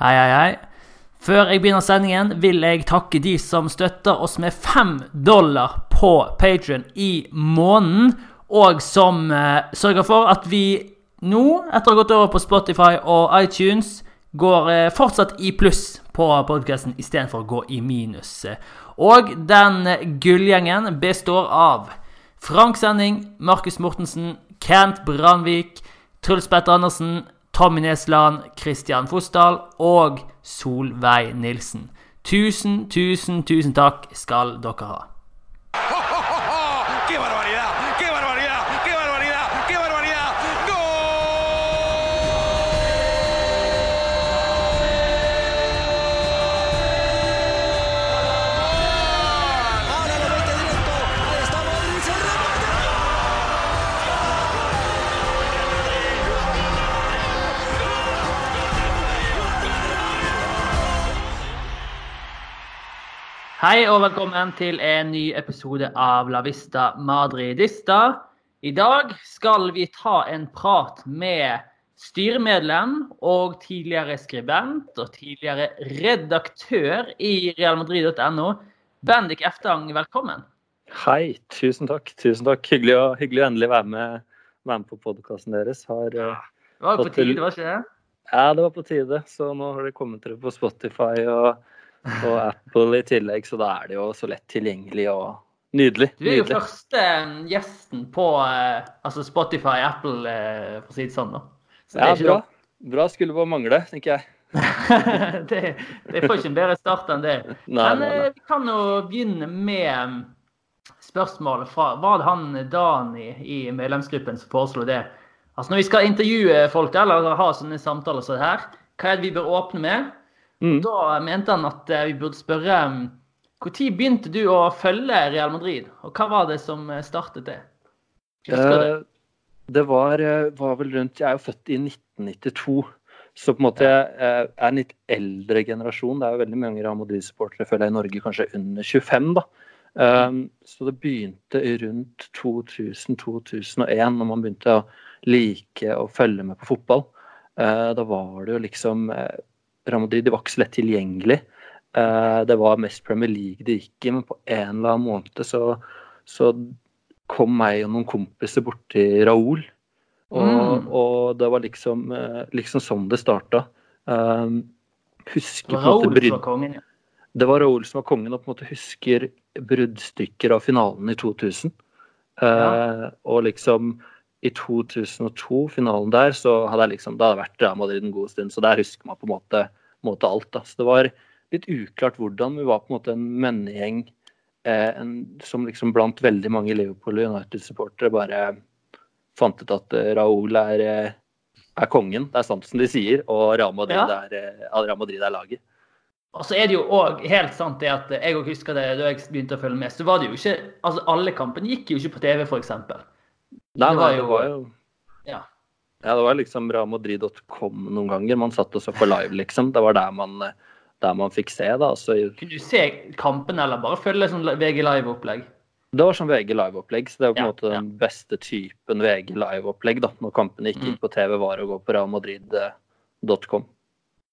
Hei, hei, hei. Før jeg begynner sendingen, vil jeg takke de som støtter oss med fem dollar på Patrion i måneden, og som eh, sørger for at vi nå, etter å ha gått over på Spotify og iTunes, går eh, fortsatt i pluss på podkasten istedenfor å gå i minus. Og den gullgjengen består av Frank Sending, Markus Mortensen, Kent Brandvik, Truls Petter Andersen, Tommy Nesland, Christian Fosdal og Solveig Nilsen. Tusen, tusen, tusen takk skal dere ha. Hei og velkommen til en ny episode av La Vista Madridista. I dag skal vi ta en prat med styremedlem og tidligere skribent og tidligere redaktør i realmadrid.no. Bendik Eftang, velkommen. Hei, tusen takk. Tusen takk. Hyggelig å, hyggelig å endelig være med, være med på podkasten deres. Har, ja. Det var jo på tide, var ikke det? ja, det var på tide. Så nå har det kommet dere på Spotify og, og Apple i tillegg, så da er det jo så lett tilgjengelig og nydelig. Du er jo nydelig. første eh, gjesten på eh, altså Spotify, Apple, eh, for å si det sånn. da. Så det Ja, ikke bra. Bra skulle bare mangle, tenker jeg. det, det får ikke en bedre start enn det. Nei, Men nei, nei. vi kan jo begynne med um, spørsmålet fra Var det han Dani i medlemsgruppen som foreslo det? Altså Når vi skal intervjue folk eller ha sånne samtaler som det her, hva er det vi bør åpne med? Mm. Da mente han at eh, vi burde spørre um, når begynte du å følge Real Madrid, og hva var det som eh, startet det? Husker det? Eh, var, eh, var vel rundt Jeg er jo født i 1992. Så på en måte jeg eh, er en litt eldre generasjon. Det er jo veldig mange Real Madrid-supportere føler jeg i Norge, kanskje under 25. da. Um, så det begynte rundt 2000-2001, når man begynte å like å følge med på fotball. Eh, da var det jo liksom eh, Real Madrid de var ikke så lett tilgjengelig. Eh, det var mest Premier League det gikk i, men på en eller annen måned så, så kom meg og noen kompiser borti Raoul. Og, Mm. og det var liksom, eh, liksom sånn det starta. Um, husker Det var Raoul bryd- som var kongen, ja. det var Raoul som var kongen, og på en måte husker bruddstykker av finalen i 2000. Eh, Ja. og liksom i 2002, finalen der, så hadde jeg liksom, da hadde jeg vært Real Madrid en god stund, så der husker man på en måte, måte alt. Da. Så det var litt uklart hvordan. Vi var på en måte en mennegjeng eh, en, som liksom blant veldig mange Liverpool og United-supportere bare fant ut at eh, Raoul er, eh, er kongen. Det er sant som de sier, og Real Madrid, Ja. er, eh, Real Madrid er laget. Og så er det jo òg helt sant det at jeg også husker det da jeg begynte å følge med, så var det jo ikke Altså alle kampene gikk jo ikke på TV, f.eks. Nei, nei, det var jo Ja. Ja, det var liksom ramodri.com noen ganger. Man satt og så på live, liksom. Det var der man, der man fikk se, da. Så Kunne du se kampen, eller bare følge sånn VG Live-opplegg? det var sånn VG Live-opplegg, så det var på en Ja, måte den beste typen VG Live-opplegg, da. Når kampene gikk Mm. på TV, var å gå på realmadrid.com.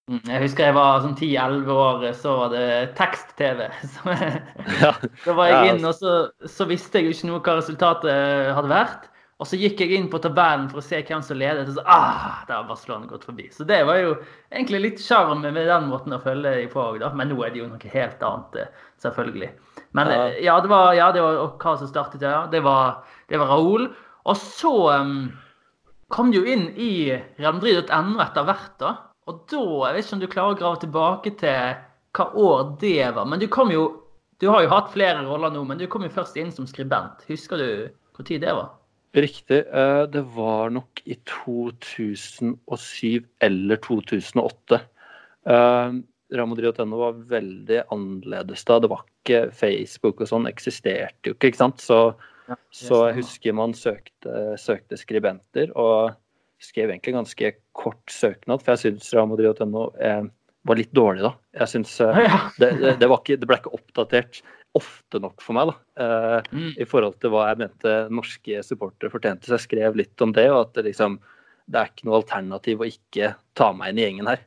Mm, Jeg husker jeg var sånn 10-11 år, så var det tekst-TV. Da var jeg Ja, inn, og så, så visste jeg jo ikke noe hva resultatet hadde vært. Og så gikk jeg inn på tabellen for å se hvem som ledet, og så ah, der har Barcelona gått forbi. Så det var jo egentlig litt sjarm med den måten å følge dem på òg, da. Men nå er det jo noe helt annet, eh, selvfølgelig. Men Ja. eh, ja, det var, ja, det var og hva som startet det, ja. Det var, det var Raoul. Og så um, kom du jo inn i realmadrid.no etter hvert, da. Og da, jeg vet ikke om du klarer å grave tilbake til hva år det var. Men du kom jo Du har jo hatt flere roller nå, men du kom jo først inn som skribent. Husker du tid det var? Riktig. Eh, Det var nok i 2007 eller 2008. Ramodri.no var veldig annerledes da. Det var ikke Facebook og sånn, eksisterte jo ikke, ikke sant. Så, så jeg husker man søkte, søkte skribenter, og skrev egentlig ganske kort søknad, for jeg syns Ramodri.no eh, var litt dårlig da. Jeg synes eh, Ja. det, det, det, ikke, det ble ikke oppdatert ofte nok for meg, da. uh, Mm. I forhold til hva jeg mente norske supportere fortjente. Så jeg skrev litt om det, og at det liksom Det er ikke noe alternativ å ikke ta meg inn i gjengen her.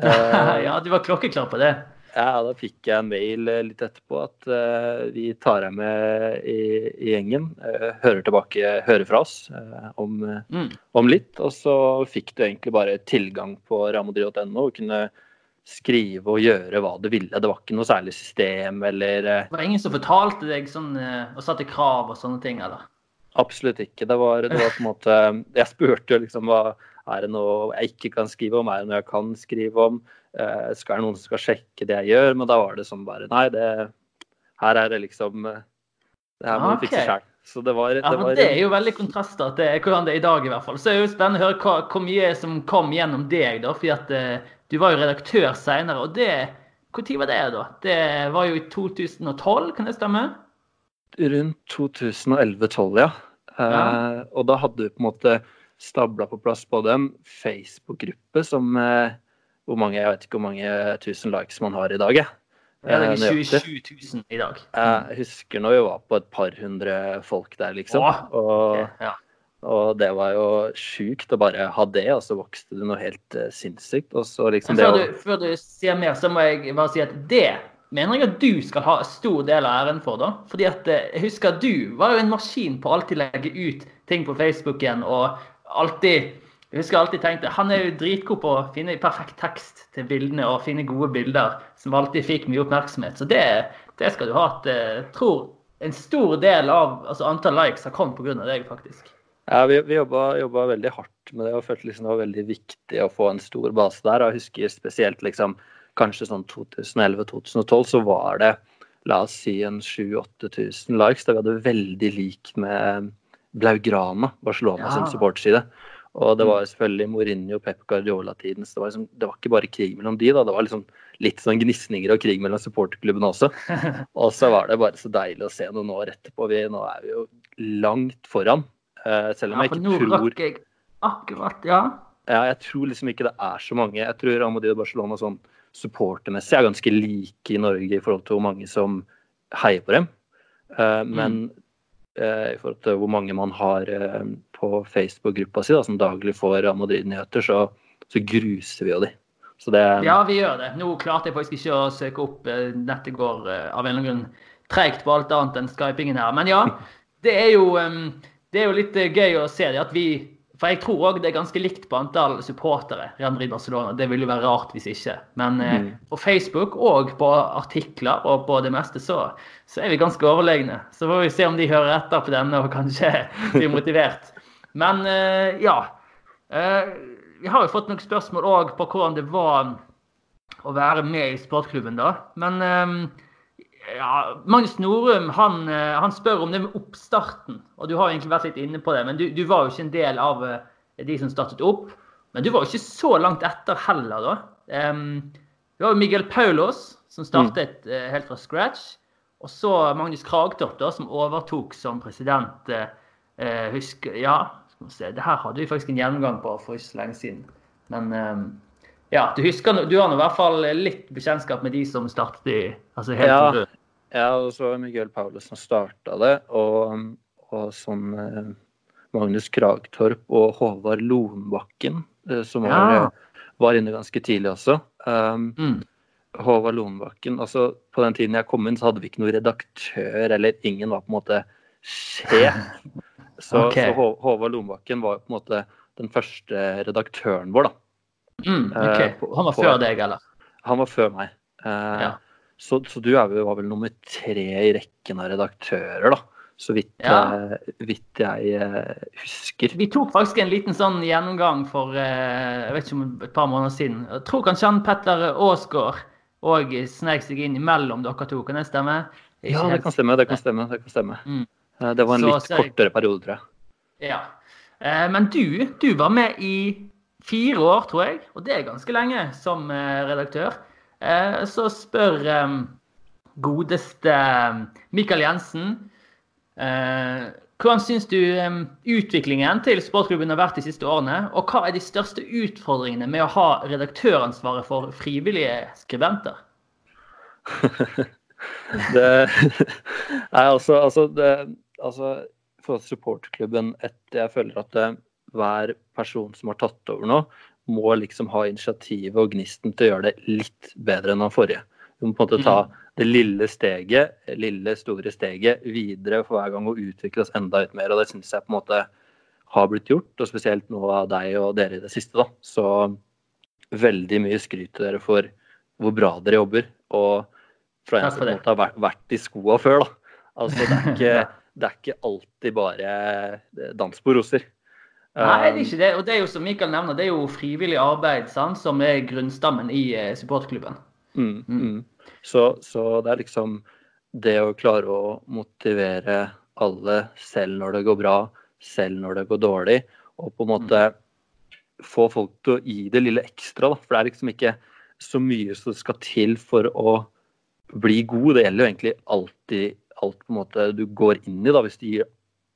Uh, ja, du var klokkeklar på det. Ja, da fikk jeg en mail eh, litt etterpå at uh, vi tar deg med i, i gjengen. Uh, hører tilbake, hører fra oss uh, om, Mm. om litt. Og så fikk du egentlig bare tilgang på ramodri.no og kunne skrive og gjøre hva du ville. Det var ikke noe særlig system eller eh, Det var ingen som fortalte deg sånn, eh, og satte krav og sånne ting, eller? Absolutt ikke. Det var, det var på en måte Jeg spurte jo liksom hva er det noe jeg ikke kan skrive om, er det noe jeg kan skrive om? Eh, skal det noen som skal sjekke det jeg gjør? Men da var det sånn bare Nei, det her er det liksom Det her må du fikse sjøl. Så det var, Ja, det for var Det er jo veldig kontraster til hvordan det er i dag, i hvert fall. Så er det jo spennende å høre hva, hvor mye som kom gjennom deg, da. fordi at du var jo redaktør seinere, og det Når var det, da? Det var jo i 2012, kan det stemme? rundt 2011-2012, ja. Eh, Og da hadde du på en måte stabla på plass både en Facebook-gruppe som eh, hvor mange, Jeg vet ikke hvor mange tusen likes man har i dag, jeg. Ja, det Eh, er nøyaktig. 27 000 i dag. Jeg husker når vi var på et par hundre folk der, liksom. Åh, okay, Ja. Og det var jo sjukt å bare ha det, og så vokste det noe helt uh, sinnssykt. Og så liksom Men det du, før du sier mer, så må jeg bare si at det mener jeg at du skal ha stor del av æren for. da. Fordi at eh, jeg husker at du var jo en maskin på å alltid legge ut ting på Facebooken. og alltid, Jeg husker jeg alltid tenkte han er jo dritgod på å finne perfekt tekst til bildene og finne gode bilder som alltid fikk mye oppmerksomhet. Så det, det skal du ha. at eh, Jeg tror en stor del av altså antall likes har kommet pga. deg, faktisk. Ja, vi, vi jobba, jobba veldig hardt med det og følte liksom det var veldig viktig å få en stor base der. Jeg husker spesielt liksom kanskje sånn 2011-2012 så var det la oss si en 7000-8000 likes. Da vi hadde veldig lik med Blaugrana, Barcelona Ja. sin supporterside. Og det var selvfølgelig Mourinho og Pep Guardiola-tiden. Så det var, liksom, det var ikke bare krig mellom de, da. Det var liksom litt sånn gnisninger og krig mellom supporterklubbene også. Og så var det bare så deilig å se noen år etterpå. Vi, nå er vi jo langt foran. Eh, selv om Ja, jeg ikke tror jeg akkurat, ja. ja, jeg tror liksom ikke det er så mange. Jeg tror Real Madrid og Barcelona sånn supportermessig er ganske like i Norge i forhold til hvor mange som heier på dem. Eh, men eh, i forhold til hvor mange man har på Facebook-gruppa si, da, som daglig får Real Madrid-nyheter, så, så gruser vi jo de. Så det Ja, vi gjør det. Nå klarte jeg faktisk ikke å søke opp. Nettet går av en eller annen grunn tregt på alt annet enn skypingen her. Men ja, det er jo, em, det er jo litt eh, gøy å se det at vi For jeg tror òg det er ganske likt på antall supportere. Real Madrid Barcelona. Det ville jo være rart hvis ikke. Men eh, Mm. på Facebook og på artikler og på det meste så, så er vi ganske overlegne. Så får vi se om de hører etter på denne og kanskje blir motivert. Men eh, ja. Vi har jo fått noen spørsmål òg på hvordan det var å være med i sportklubben, da. Men ehm, ja, Magnus Norum han, eh, han spør om det med oppstarten. Og du har egentlig vært litt inne på det, men du, du var jo ikke en del av eh, de som startet opp. Men du var jo ikke så langt etter heller, da. Um, du har jo Miguel Paulos, som startet eh, helt fra scratch. Og så Magnus Kragtoft, da, som overtok som president. Uh, husk, ja, skal vi se. Det her hadde vi faktisk en gjennomgang på for ikke så lenge siden. Men um, ja, du husker, du har nå i hvert fall litt bekjentskap med de som startet i altså helt Ja. Ja, og så var Miguel Paulus som starta det, og, og sånn eh, Magnus Kragtorp og Håvard Lonbakken, eh, som var, Ja. eh, var inne ganske tidlig også. Um, Mm. Håvard Lonbakken altså På den tiden jeg kom inn, så hadde vi ikke noen redaktør, eller ingen var på en måte sjef. Så, okay. så Hå- Håvard Lonbakken var på en måte den første redaktøren vår, da. Mm, Eh, ok. på- Han var på- før deg, eller? Han var før meg. Eh, Ja. Så, så du er var vel nummer tre i rekken av redaktører, da. Så vidt, Ja. eh, vidt jeg eh, husker. Vi tok faktisk en liten sånn gjennomgang for eh, jeg vet ikke om et par måneder siden. Jeg tror kanskje han Petter Aasgaard òg snek seg inn imellom dere to. Kan det stemme? Ikke Ja, det kan stemme. Det kan stemme. Det, kan stemme. Mm. Det var en Så litt jeg- kortere periode, tror jeg. Ja. Men du, du var med i fire år, tror jeg, og det er ganske lenge som redaktør. Eh, Så spør eh, godeste eh, Mikael Jensen hvordan syns du utviklingen til sportsklubben har vært de siste årene? Og hva er de største utfordringene med å ha redaktøransvaret for frivillige skribenter? det, nei, altså, altså, det, altså For supporterklubben et, Jeg føler at det, hver person som har tatt over nå, må liksom ha initiativet og gnisten til å gjøre det litt bedre enn han forrige. Du må på en måte ta det lille steget, lille, store steget videre for hver gang og utvikle oss enda litt mer. Og det syns jeg på en måte har blitt gjort, og spesielt nå av deg og dere i det siste. da. Så veldig mye skryt til dere for hvor bra dere jobber. Og fra en som har vært, vært i skoa før, da. Altså, det er ikke, det er ikke alltid bare dans på roser. Nei, det er Um, ikke det. Og det er jo som Mikael nevner, det er jo frivillig arbeid sant, som er grunnstammen i eh, supportklubben. Mm, mm. Så, så det er liksom det å klare å motivere alle selv når det går bra, selv når det går dårlig, og på en måte få folk til å gi det lille ekstra. Da. For det er liksom ikke så mye som skal til for å bli god. Det gjelder jo egentlig alltid alt på en måte du går inn i, da, hvis du gir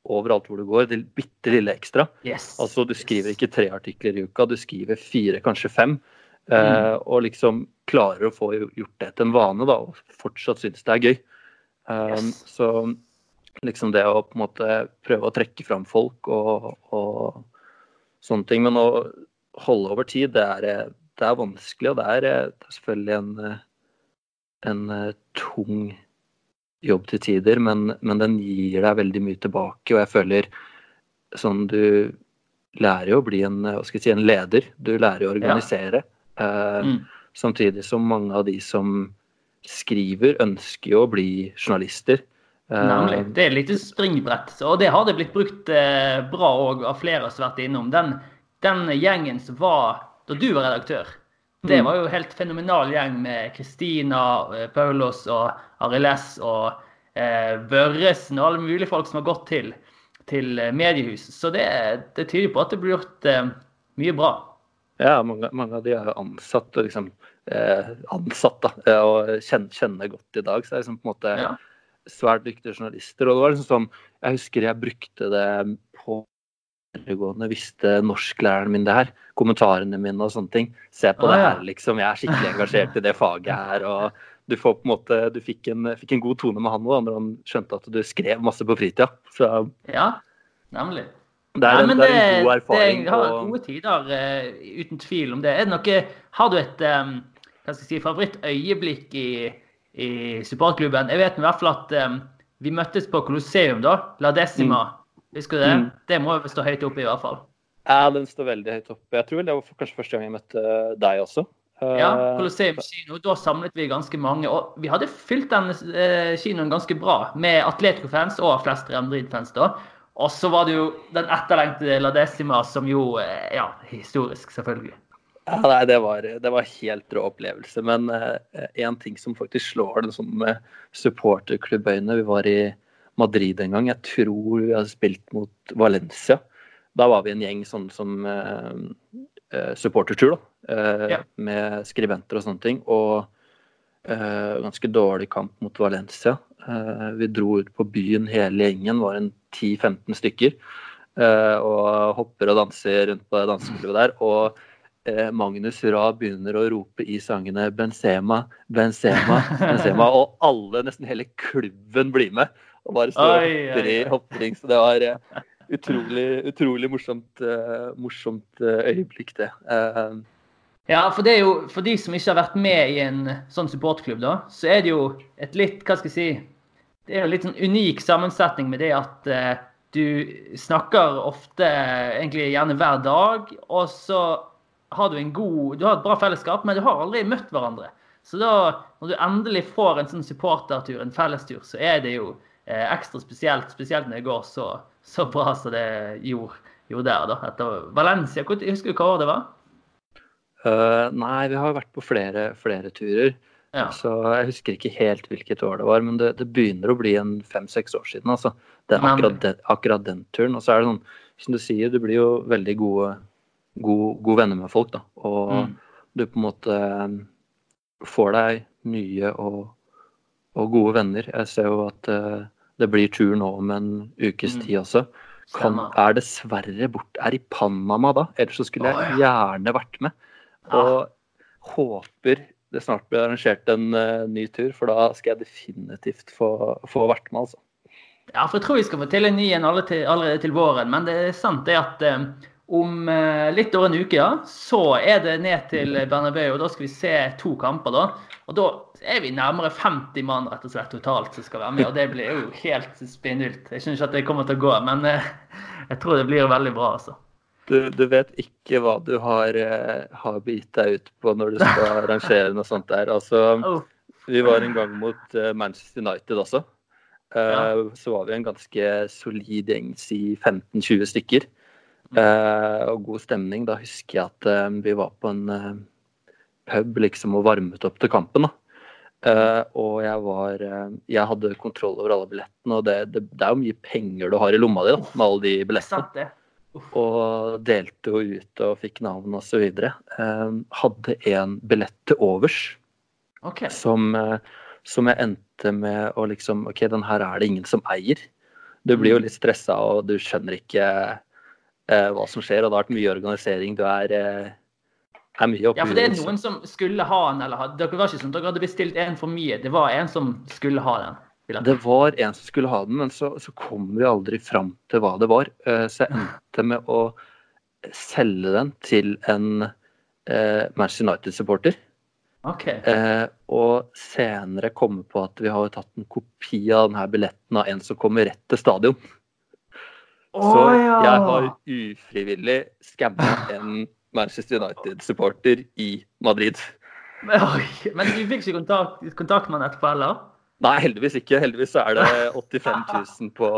overalt hvor du går, det bitte lille ekstra. Yes. Altså, du skriver ikke tre artikler i uka, du skriver fire, kanskje fem. Eh, og liksom klarer å få gjort det til en vane, da, og fortsatt synes det er gøy. Um, Yes. Så liksom det å på en måte prøve å trekke fram folk og, og sånne ting. Men å holde over tid, det er, eh, det er vanskelig, og det er, eh, det er selvfølgelig en, eh, en eh, tung jobb til tider, men, men den gir deg veldig mye tilbake. Og jeg føler sånn du lærer jo å bli en, hva skal jeg si, en leder. Du lærer jo å organisere. Eh, Mm. Samtidig som mange av de som skriver, ønsker jo å bli journalister. Eh, Nemlig. Det er et lite springbrett. Og det har det blitt brukt eh, bra òg av flere som har vært innom. Den, den gjengen som var da du var redaktør, det Mm. var jo helt fenomenal gjeng med Kristina, eh, Paulos og Arild S og eh, Børresen og alle mulige folk som har gått til, til eh, mediehus. Så det, det tyder på at det blir gjort eh, mye bra. Ja, mange, mange av de er jo ansatt og liksom eh, ansatt da, eh, og kjenner, kjenner godt i dag. Så det er liksom på en måte Ja. svært dyktige journalister. Og det var liksom sånn, jeg husker jeg brukte det på videregående, visste norsklæreren min det her. Kommentarene mine og sånne ting. Se på Ah, det her, liksom. Jeg er skikkelig engasjert i det faget her. og du får på en måte, du fikk en, fikk en god tone med han òg, når han skjønte at du skrev masse på fritida. Så Ja, nemlig. det er, Nei, en, men det er en god erfaring. Det har og- gode tider, uh, uten tvil om det. Er det noe, har du et um, hva skal jeg si, favorittøyeblikk i, i supportklubben? Jeg vet i hvert fall at um, vi møttes på Colosseum, da. La Decima. Husker du det? Mm. Det må jo stå høyt oppe, i hvert fall. Ja, den står veldig høyt oppe. Jeg tror det var kanskje første gang jeg møtte deg også. Ja, Eh, Colosseum kino. Da samlet vi ganske mange. Og vi hadde fylt den eh, kinoen ganske bra med Atletico-fans og flest Real Madrid-fans da. Og så var det jo den etterlengtede La Decima, som jo eh, Ja, historisk, selvfølgelig. Ja, nei, det var, det var helt rå opplevelse. Men én ting som faktisk slår den sånn med supporterklubbøyne Vi var i Madrid en gang. Jeg tror vi hadde spilt mot Valencia. Da var vi en gjeng sånn som uh, supportertur, da. Uh, Ja. Med skribenter og sånne ting. Og ganske dårlig kamp mot Valencia. Vi dro ut på byen hele gjengen, var en 10-15 stykker. og hopper og danser rundt på dansegulvet der. Og Magnus Ra begynner å rope i sangene 'Benzema, Benzema', Benzema, og alle, nesten hele klubben blir med. Og bare stå og Oi, hopper. Så det var eh, utrolig, utrolig morsomt, uh, morsomt eh, øyeblikk, det. Ja, for det er jo, for de som ikke har vært med i en sånn supportklubb, da, så er det jo et litt, hva skal jeg si Det er jo en litt sånn unik sammensetning med det at du snakker ofte, egentlig gjerne hver dag, og så har du en god Du har et bra fellesskap, men du har aldri møtt hverandre. Så da, når du endelig får en sånn supportertur, en fellestur, så er det jo ekstra spesielt. Spesielt når det går så, så bra som det gjorde, gjorde der, da. Etter Valencia. Hvor- Husker du hva år det var? Uh, nei, vi har vært på flere, flere turer. Ja. Så jeg husker ikke helt hvilket år det var, men det, det begynner å bli en fem-seks år siden. altså. Det er akkurat den, akkurat den turen. Og så er det sånn, som du sier, du blir jo veldig gode, gode, gode venner med folk. da. Og Mm. du på en måte eh, får deg nye og, og gode venner. Jeg ser jo at eh, det blir tur nå om en ukes Mm. tid også. Kan, er dessverre bort, er i Panama da, ellers så skulle jeg Å, gjerne vært med. Og håper det snart blir arrangert en uh, ny tur, for da skal jeg definitivt få, få vært med, altså. Ja, for jeg tror vi skal få til en ny en allerede til våren. Men det er sant det at um, om eh, litt over en uke, ja, så er det ned til Bernabeu. og Da skal vi se to kamper, da. Og da er vi nærmere 50 mann rett og slett totalt som skal være med. Og det blir jo helt spinnvilt. Jeg skjønner ikke at det kommer til å gå, men eh, jeg tror det blir veldig bra, altså. Du, du vet ikke hva du har, eh, har begitt deg ut på når du skal arrangere noe sånt der. Altså, Oh, vi var en gang mot eh, Manchester United også. Så var vi en ganske solid gjeng, si 15-20 stykker. Eh, og god stemning. Da husker jeg at vi var på en pub liksom og varmet opp til kampen. da. Eh, og jeg var uh, Jeg hadde kontroll over alle billettene, og det, det, det er jo mye penger du har i lomma di da, med alle de billettene og delte jo ut og fikk navn og så videre. Uh, hadde en billett til overs okay. som, som jeg endte med å liksom OK, den her er det ingen som eier. Du blir jo litt stressa, og du skjønner ikke hva som skjer. Og det har vært mye organisering. Du er, er mye oppi Ja, for det er noen som skulle ha den, eller ha Dere var ikke sånn dere hadde bestilt en for mye. Det var en som skulle ha den. Det var en som skulle ha den, men så, så kom vi aldri fram til hva det var. Eh, Så jeg endte med å selge den til en eh, Manchester United-supporter. OK. Eh, og senere komme på at vi har tatt en kopi av denne billetten av en som kommer rett til stadion. Så jeg har ufrivillig skamma en Manchester United-supporter i Madrid. Men, oi, men du fikk ikke kontakt, kontakt med han etterpå heller? Nei, heldigvis ikke. Heldigvis så er det 85 000 på,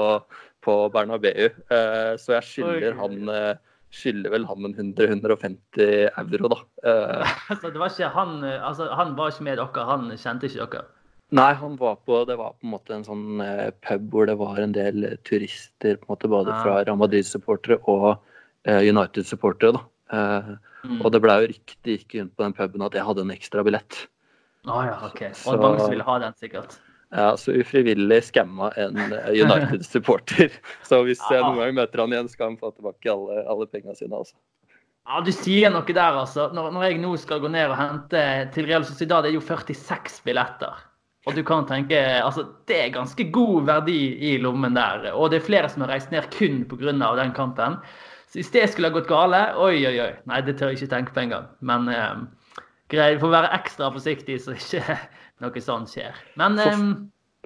på Bernabeu. Eh, så jeg skylder han eh, skylder vel han en 100-150 euro, da. Eh, Altså, det var ikke han, altså, han var ikke med dere, han kjente ikke dere? Nei, han var på, det var på en måte en sånn eh, pub hvor det var en del eh, turister, på en måte både Ah. fra Real Madrid-supportere og eh, United-supportere. da. Eh, Mm. og det blei jo rykte gikk rundt på den puben at jeg hadde en ekstra billett. Ah, ja, OK. Og mange som ville ha den, sikkert. Ja, så ufrivillig skamma en eh, United-supporter. så hvis jeg Ah. noen gang møter han igjen, skal han få tilbake alle, alle pengene sine. altså. Ja, Du sier noe der, altså. Når, når jeg nå skal gå ned og hente til Real Sociedad, det er jo 46 billetter. Og du kan tenke, altså Det er ganske god verdi i lommen der. Og det er flere som har reist ned kun pga. den kampen. Så hvis det skulle ha gått gale, oi, oi, oi. Nei, det tør jeg ikke tenke på engang. Men eh, greit, får være ekstra forsiktig så ikke noe sånt skjer. Men eh,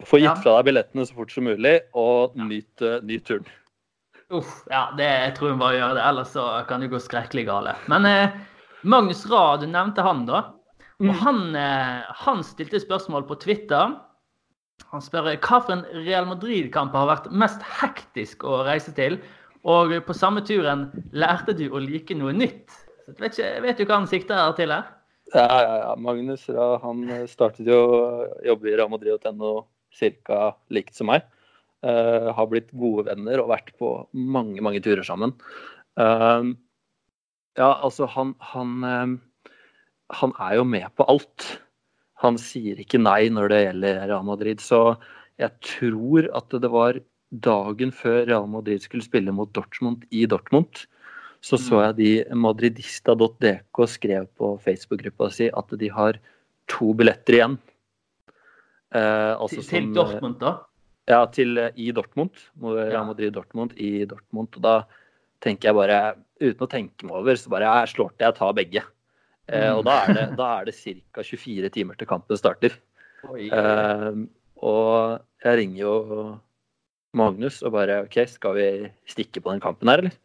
Få gitt Ja. fra deg billettene så fort som mulig, og nyt, eh, nyt turen. Uff, ja, det jeg tror jeg bare gjør det. Ellers så kan det gå skrekkelig gale. Men eh, Magnus Rad, du nevnte han, da. Og han, eh, han stilte spørsmål på Twitter. Han spør hva for en Real Madrid-kamp har vært mest hektisk å reise til. Og på samme turen lærte du å like noe nytt. Så vet, ikke, vet du hva han sikter til her? Ja, ja, ja. Magnus Ra, han eh, startet jo å jobbe i ramadri.no ca. likt som meg. Uh, har blitt gode venner og vært på mange, mange turer sammen. Uh, ja, altså, han, han, uh, han er jo med på alt. Han sier ikke nei når det gjelder Real Madrid. Så jeg tror at det var dagen før Real Madrid skulle spille mot Dortmund i Dortmund, så så jeg de madridista.dk skrev på Facebook-gruppa si at de har to billetter igjen. Eh, altså Til, til som, Dortmund, da? Ja, til, eh, i Dortmund. Real Madrid Dortmund i Dortmund. Og da tenker jeg bare, uten å tenke meg over, så bare jeg slår til, jeg tar begge. Eh, Mm. og da er det, da er det ca. 24 timer til kampen starter. Eh, og jeg ringer jo Magnus og bare OK, skal vi stikke på den kampen her, eller?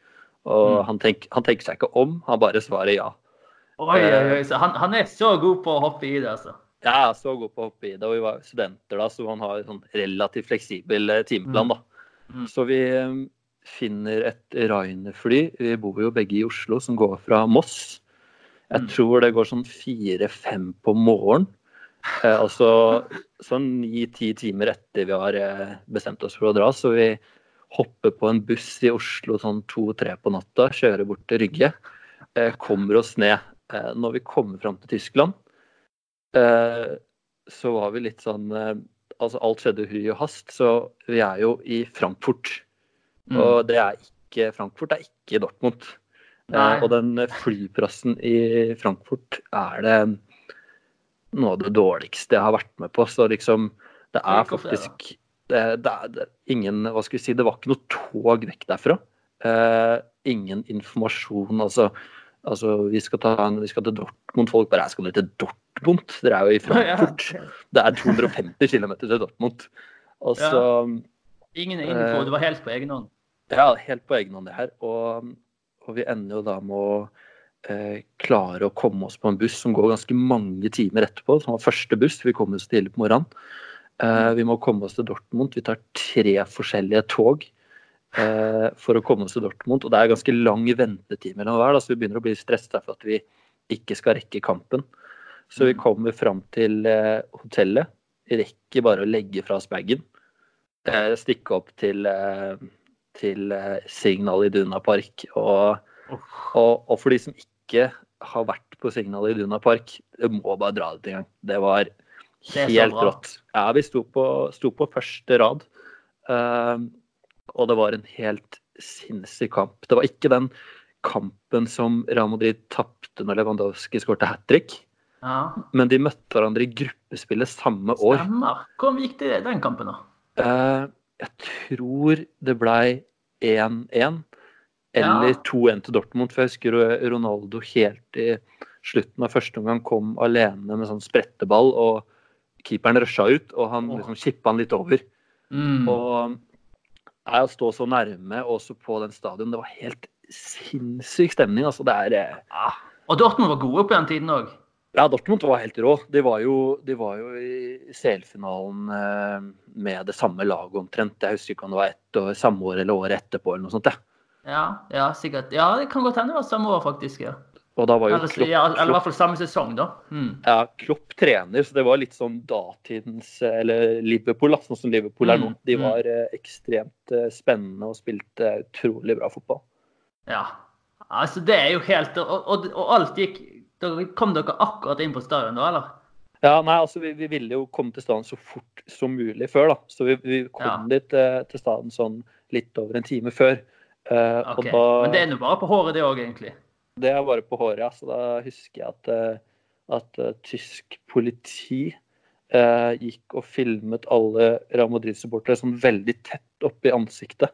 Og Mm. han, tenk, han tenker seg ikke om, han bare svarer ja. oi, oi, oi. Så han, han er så god på å hoppe i det, altså. Er så god på å hoppe i det, og vi var studenter da, så han har sånn relativt fleksibel eh, timeplan. da. Mm. Så vi eh, finner et Rainer-fly. Vi bor jo begge i Oslo, som går fra Moss. Jeg Mm. tror det går sånn fire-fem på morgenen. Eh, altså sånn ni-ti timer etter vi har eh, bestemt oss for å dra. Så vi hopper på en buss i Oslo sånn to-tre på natta, kjører bort til Rygge. Eh, kommer oss ned. Når vi kommer fram til Tyskland, så var vi litt sånn Altså alt skjedde i hui og hast, så vi er jo i Frankfurt. Mm. Og det er ikke Frankfurt det er ikke Dortmund. Nei. Og den flyplassen i Frankfurt er det noe av det dårligste jeg har vært med på. Så liksom Det er faktisk det, det, er, det er ingen Hva skal vi si Det var ikke noe tog vekk derfra. Eh, ingen informasjon. Altså, altså vi, skal ta en, vi skal til Dortmund. Folk bare 'Jeg skal dere til Dortmund?' Dere er jo i Frankfurt. Det er 250 km til Dortmund. Og så Ingen info, det var helt på egen hånd. Ja, helt på egen hånd det her. Og, og vi ender jo da med å eh, klare å komme oss på en buss som går ganske mange timer etterpå. Som var første buss. Vi kom oss tidlig på morgenen. Eh, vi må komme oss til Dortmund. Vi tar tre forskjellige tog eh, for å komme oss til Dortmund. Og det er ganske lang ventetid mellom hver, da, så vi begynner å bli stressa for at vi ikke skal rekke kampen. Så vi kommer fram til eh, hotellet. Vi rekker bare å legge fra oss bagen. Eh, stikke opp til, eh, til eh, Signal Iduna Park. Og, og, og for de som ikke har vært på Signal Iduna Park, det må bare dra dit en gang. Det var Det helt det rått. Ja, vi sto på, sto på første rad. uh, og det var en helt sinnssyk kamp. Det var ikke den kampen som Real Madrid tapte når Lewandowski skårte hat trick. Ja, Men de møtte hverandre i gruppespillet samme år. stemmer. Hvordan gikk det den kampen, da? Uh, jeg tror det blei 1-1 eller Ja. 2-1 til Dortmund. For jeg husker Ronaldo helt i slutten av første omgang kom alene med sånn spretteball, og keeperen rusha ut, og han liksom kippa han litt over. Mm. Og nei, å stå så nærme, også på den stadion, det var helt sinnssyk stemning. Altså, det er eh, Ja. Og Dortmund var gode på den tiden òg. Ja, Dortmund var helt rå. De var jo, de var jo i CL-finalen eh, med det samme laget omtrent. Jeg husker ikke om det var ett år, samme år eller året etterpå eller noe sånt. Ja. Ja, ja, sikkert. Ja, det kan godt hende det var samme år, faktisk. ja. Og da var jo Eller, Klopp, ja, eller i hvert fall samme sesong, da. Mm. ja, Klopp trener, så det var litt sånn datidens Eller Liverpool, sånn som Liverpool er nå. Mm, De mm. var mm. ekstremt eh, spennende og spilte utrolig bra fotball. Ja. Altså, det er jo helt Og, og, og alt gikk Dere kom dere akkurat inn på stadion, da, eller? Ja, nei, altså vi, vi ville jo komme til staden så fort som mulig før, da. Så vi, vi kom Ja. dit eh, til staden sånn litt over en time før. Eh, Ok. Og da, Men det er nå bare på håret, det òg, egentlig. Det er bare på håret, ja. Så da husker jeg at, eh, at uh, tysk politi uh, gikk og filmet alle Real Madrid-supportere sånn veldig tett opp i ansiktet.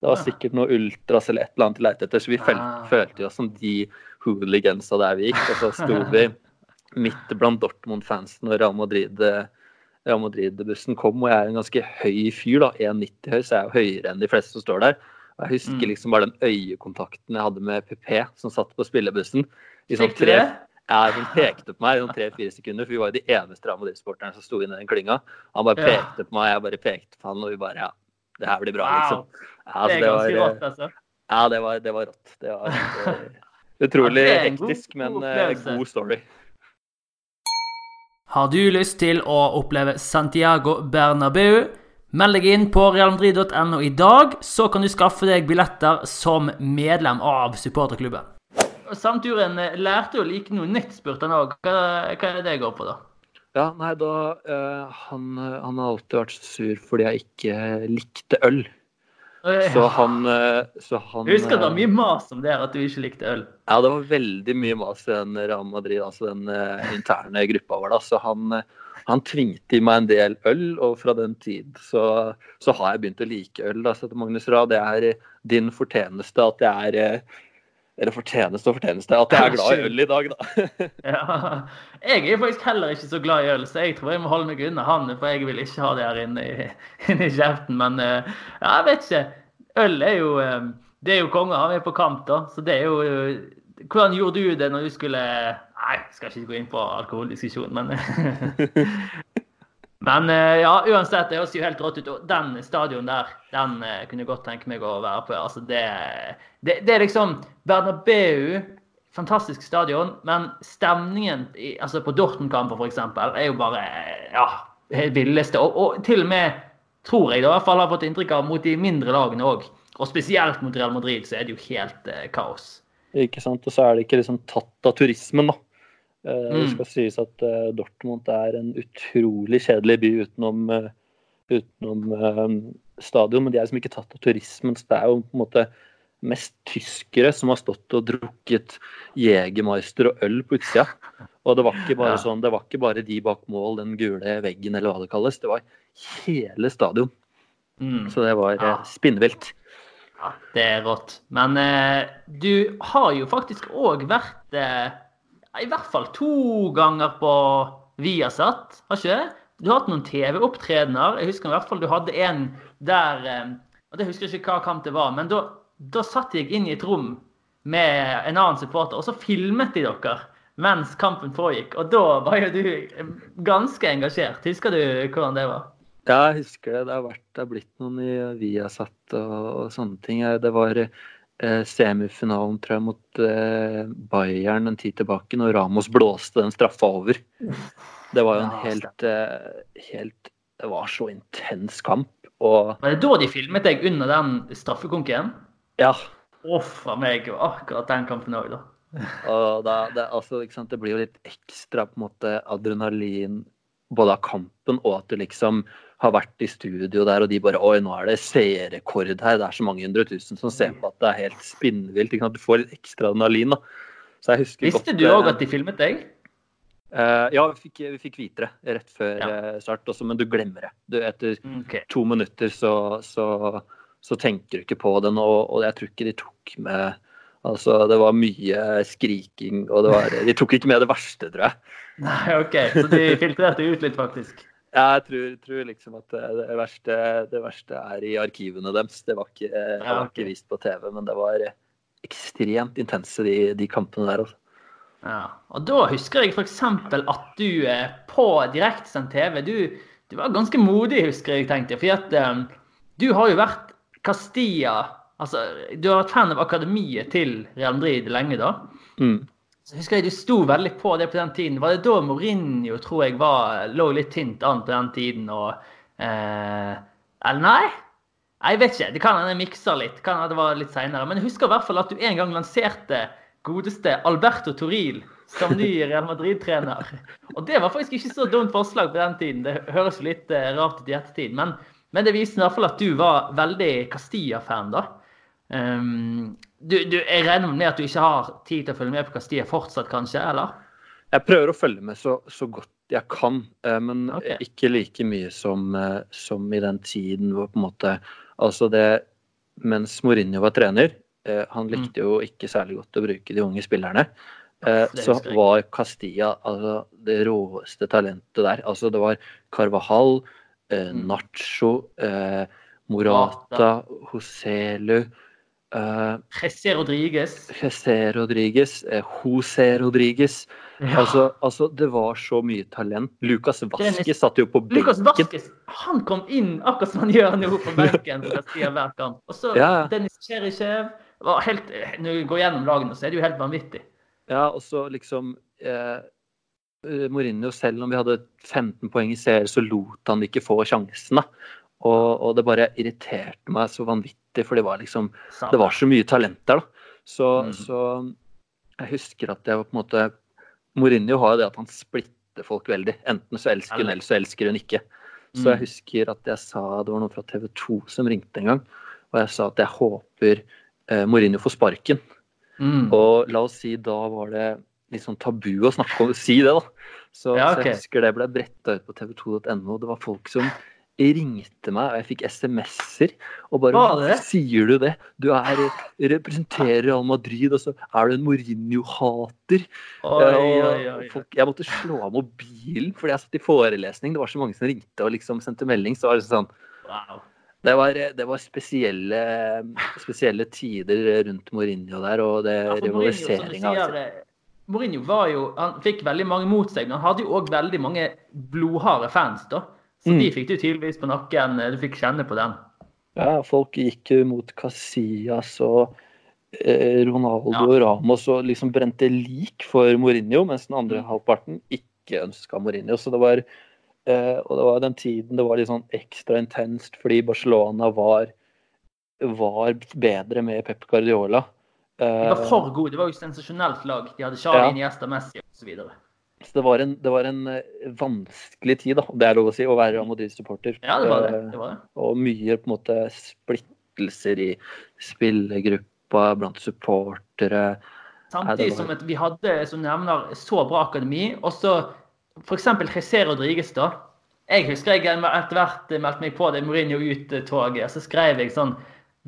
Det var sikkert noe ultras eller et eller annet de lette etter, så vi fel Ah. følte oss som de hooligansa der vi gikk. Og så sto vi midt blant Dortmund-fansen når Real Madrid eh, Real Madrid-bussen kom, og jeg er en ganske høy fyr, da, 1,90 høy, så jeg er jo høyere enn de fleste som står der. Jeg husker Mm. liksom bare den øyekontakten jeg hadde med PP, som satt på spillebussen. I sånn tre, ja, hun pekte på meg i sånn tre-fire sekunder, for vi var jo de eneste av Madrid-sporterne som sto inne i den klynga. Han bare Ja. pekte på meg, jeg bare pekte på han, og vi bare ja, det her blir bra, liksom. Wow. Ja, Det så er ganske var, rått, altså. Ja, det var, det var rått. Det var uh, utrolig Ja, det god- hektisk, men god eh, god story. Har du lyst til å oppleve Santiago Bernabeu? Meld deg inn på realmadrid.no i dag, så kan du skaffe deg billetter som medlem av supporterklubben. Samturen eh, lærte jo å like noe nytt, spurte han òg. Hva, hva er det jeg går på, da? Ja, nei, da eh, han, han har alltid vært så sur fordi jeg ikke likte øl. Så han, eh, så han Jeg husker det var mye mas om det, her, at du ikke likte øl. Ja, det var veldig mye mas i den Real Madrid, altså den interne gruppa vår. da, Så han, eh, han tvingte i meg en del øl, og fra den tid så, så har jeg begynt å like øl. da, så Magnus Ra, det er eh, din fortjeneste at jeg er eh, Eller fortjeneste og fortjeneste at jeg er glad i øl i dag, da. Ja. Jeg er faktisk heller ikke så glad i øl, så jeg tror jeg må holde meg unna han, for jeg vil ikke ha det her inne i, inne i kjeften. Men eh, ja, jeg vet ikke. Øl er jo Det er jo konge å ha med på kamp, da. Så det er jo Hvordan gjorde du det når du skulle Nei, skal ikke gå inn på alkoholdiskusjon, men Men eh, ja, uansett, det høres jo helt rått ut. Og den stadion der, den eh, kunne jeg godt tenke meg å være på. Altså, det, det, det er liksom Bernabeu, fantastisk stadion, men stemningen i, altså på Dortmund-kamper f.eks. er jo bare ja, det villeste. Og, og til og med, tror jeg da, i hvert fall har fått inntrykk av, mot de mindre lagene òg. Og spesielt mot Real Madrid så er det jo helt eh, kaos. Ikke sant? Og så er det ikke liksom tatt av turismen, da. Eh, Det Mm. skal sies at eh, Dortmund er en utrolig kjedelig by utenom, eh, utenom stadion, men de er liksom ikke tatt av turismen. Så det er jo på en måte mest tyskere som har stått og drukket Jegermeister og øl på utsida. Og det var ikke bare Ja. sånn, det var ikke bare de bak mål, den gule veggen eller hva det kalles. Det var hele stadion. Mm. Så det var Ja. spinnvilt. Ja, det er rått. Men eh, du har jo faktisk òg vært eh, i hvert fall to ganger på Viasat, har ikke det? Du har hatt noen TV-opptredener. Jeg husker i hvert fall du hadde en der eh, og Det husker jeg ikke hva kamp det var, men da, da satt jeg inn i et rom med en annen supporter, og så filmet de dere mens kampen foregikk. Og da var jo du eh, ganske engasjert. Husker du hvordan det var? Ja, jeg husker det. Det har, vært, det har blitt noen i Viasat og, og sånne ting. Det var semifinalen, tror jeg, mot eh, Bayern en tid tilbake, når Ramos blåste den straffa over. Det var jo en helt, eh, helt Det var så intens kamp. Og Var det da de filmet deg under den straffekonken? ja. Uff a meg. Akkurat den kampen òg, da. Og da, det, altså, det blir jo litt ekstra på en måte adrenalin både av kampen og at du liksom har vært i studio der, og de bare Oi, nå er det seerrekord her. Det er så mange hundre tusen som ser på at det er helt spinnvilt. ikke sant, Du får litt ekstra adrenalin, da. Så jeg husker Visste godt, du òg eh, at de filmet deg? Uh, ja, vi fikk, vi fikk vite det rett før Ja. eh, start også, men du glemmer det. Du, etter okay. to minutter så, så, så tenker du ikke på det nå, og jeg tror ikke de tok med Altså, det var mye skriking, og det var, de tok ikke med det verste, tror jeg. Nei, OK. Så de filtrerte ut litt, faktisk. Jeg tror, tror liksom at det, verste, det verste er i arkivene deres. Det var ikke, det var ikke vist på TV, men det var ekstremt intense, de, de kampene der. Altså. Ja. Og da husker jeg f.eks. at du eh, på direktesendt TV du, du var ganske modig, husker jeg, tenkte. For at um, du har jo vært Castilla Altså, du har vært fan av akademiet til Real Madrid lenge, da. Mm. Så husker jeg du sto veldig på det på den tiden. Var det da Mourinho tror jeg var, lå litt tynt an på den tiden? og eh, Eller nei? Jeg vet ikke. Det kan hende jeg mikser litt. Kan hende det var litt senere. Men jeg husker i hvert fall at du en gang lanserte godeste Alberto Toril som ny Real Madrid-trener. Og det var faktisk ikke så dumt forslag på den tiden. Det høres litt eh, rart ut i ettertid. Men, men det viser i hvert fall at du var veldig Castilla-fan, da. Um, du, du, jeg regner med at du ikke har tid til å følge med på Castilla fortsatt, kanskje? eller? Jeg prøver å følge med så, så godt jeg kan, eh, men okay. ikke like mye som, eh, som i den tiden hvor på en måte Altså det Mens Mourinho var trener, eh, han likte jo ikke særlig godt å bruke de unge spillerne. Så var Castilla altså, det råeste talentet der. Altså det var Carvajal, eh, Mm. Nacho, Morata, Joselu eh, Jesse Rodriguez. José Rodriguez, eh, José Rodriguez. Altså, altså, det var så mye talent. Lucas Vaske satt jo på Lucas benken. Vasquez han kom inn akkurat som han gjør nå på benken. hver kamp. Og så Ja, ja. Dennis Cherichev. var helt, Når vi går gjennom lagene, så er det jo helt vanvittig. Ja, og så liksom eh, eh, Mourinho, selv om vi hadde 15 poeng i serie, så lot han ikke få sjansen. Og, og det bare irriterte meg så vanvittig, for det var liksom. Det var så mye talent der, da. Så, mm. så jeg husker at jeg var på en måte Mourinho har jo det at han splitter folk veldig. Enten så elsker hun, eller så elsker hun ikke. Så Mm. jeg husker at jeg sa Det var noen fra TV 2 som ringte en gang, og jeg sa at jeg håper eh, Mourinho får sparken. Mm. Og la oss si da var det litt sånn tabu å snakke om å si det, da. Så, Ja, så jeg husker det ble bretta ut på tv2.no. Det var folk som ringte meg, og jeg fikk SMS-er. Og bare Hva? Sier du det? Du er, representerer Real Madrid, og så er du en Mourinho-hater. Eh, Jeg måtte slå av mobilen fordi jeg satt i forelesning. Det var så mange som ringte og liksom sendte melding. Så var det sånn Wow. det var, det var spesielle, spesielle tider rundt Mourinho der, og det Ja, rivaliseringa. sier, eh, Mourinho var jo, han fikk veldig mange mot seg, men han hadde jo òg veldig mange blodharde fans. da. Så Mm. de fikk du tydeligvis på nakken. eh, Du fikk kjenne på den. Ja, folk gikk jo mot Casillas og eh, Ronaldo Ja. og Ramos og liksom brente lik for Mourinho, mens den andre Mm. halvparten ikke ønska Mourinho. Så det var eh, Og det var den tiden det var litt sånn ekstra intenst fordi Barcelona var var bedre med Pep Guardiola. De var for gode. Det var jo et sensasjonelt lag. De hadde Charlie Ja. Iniesta, Messi osv. så det var en, det var en eh, vanskelig tid, da, det er lov å si, å være Real Madrid-supporter. Ja, det var det. Eh, det, var det. og mye på en måte splittelser i spillergruppa blant supportere. Samtidig som vi hadde, som nevner, så bra akademi. Og så f.eks. José Rodriguez, da. Jeg husker jeg etter hvert meldte meg på det Mourinho ut-toget. Så skrev jeg sånn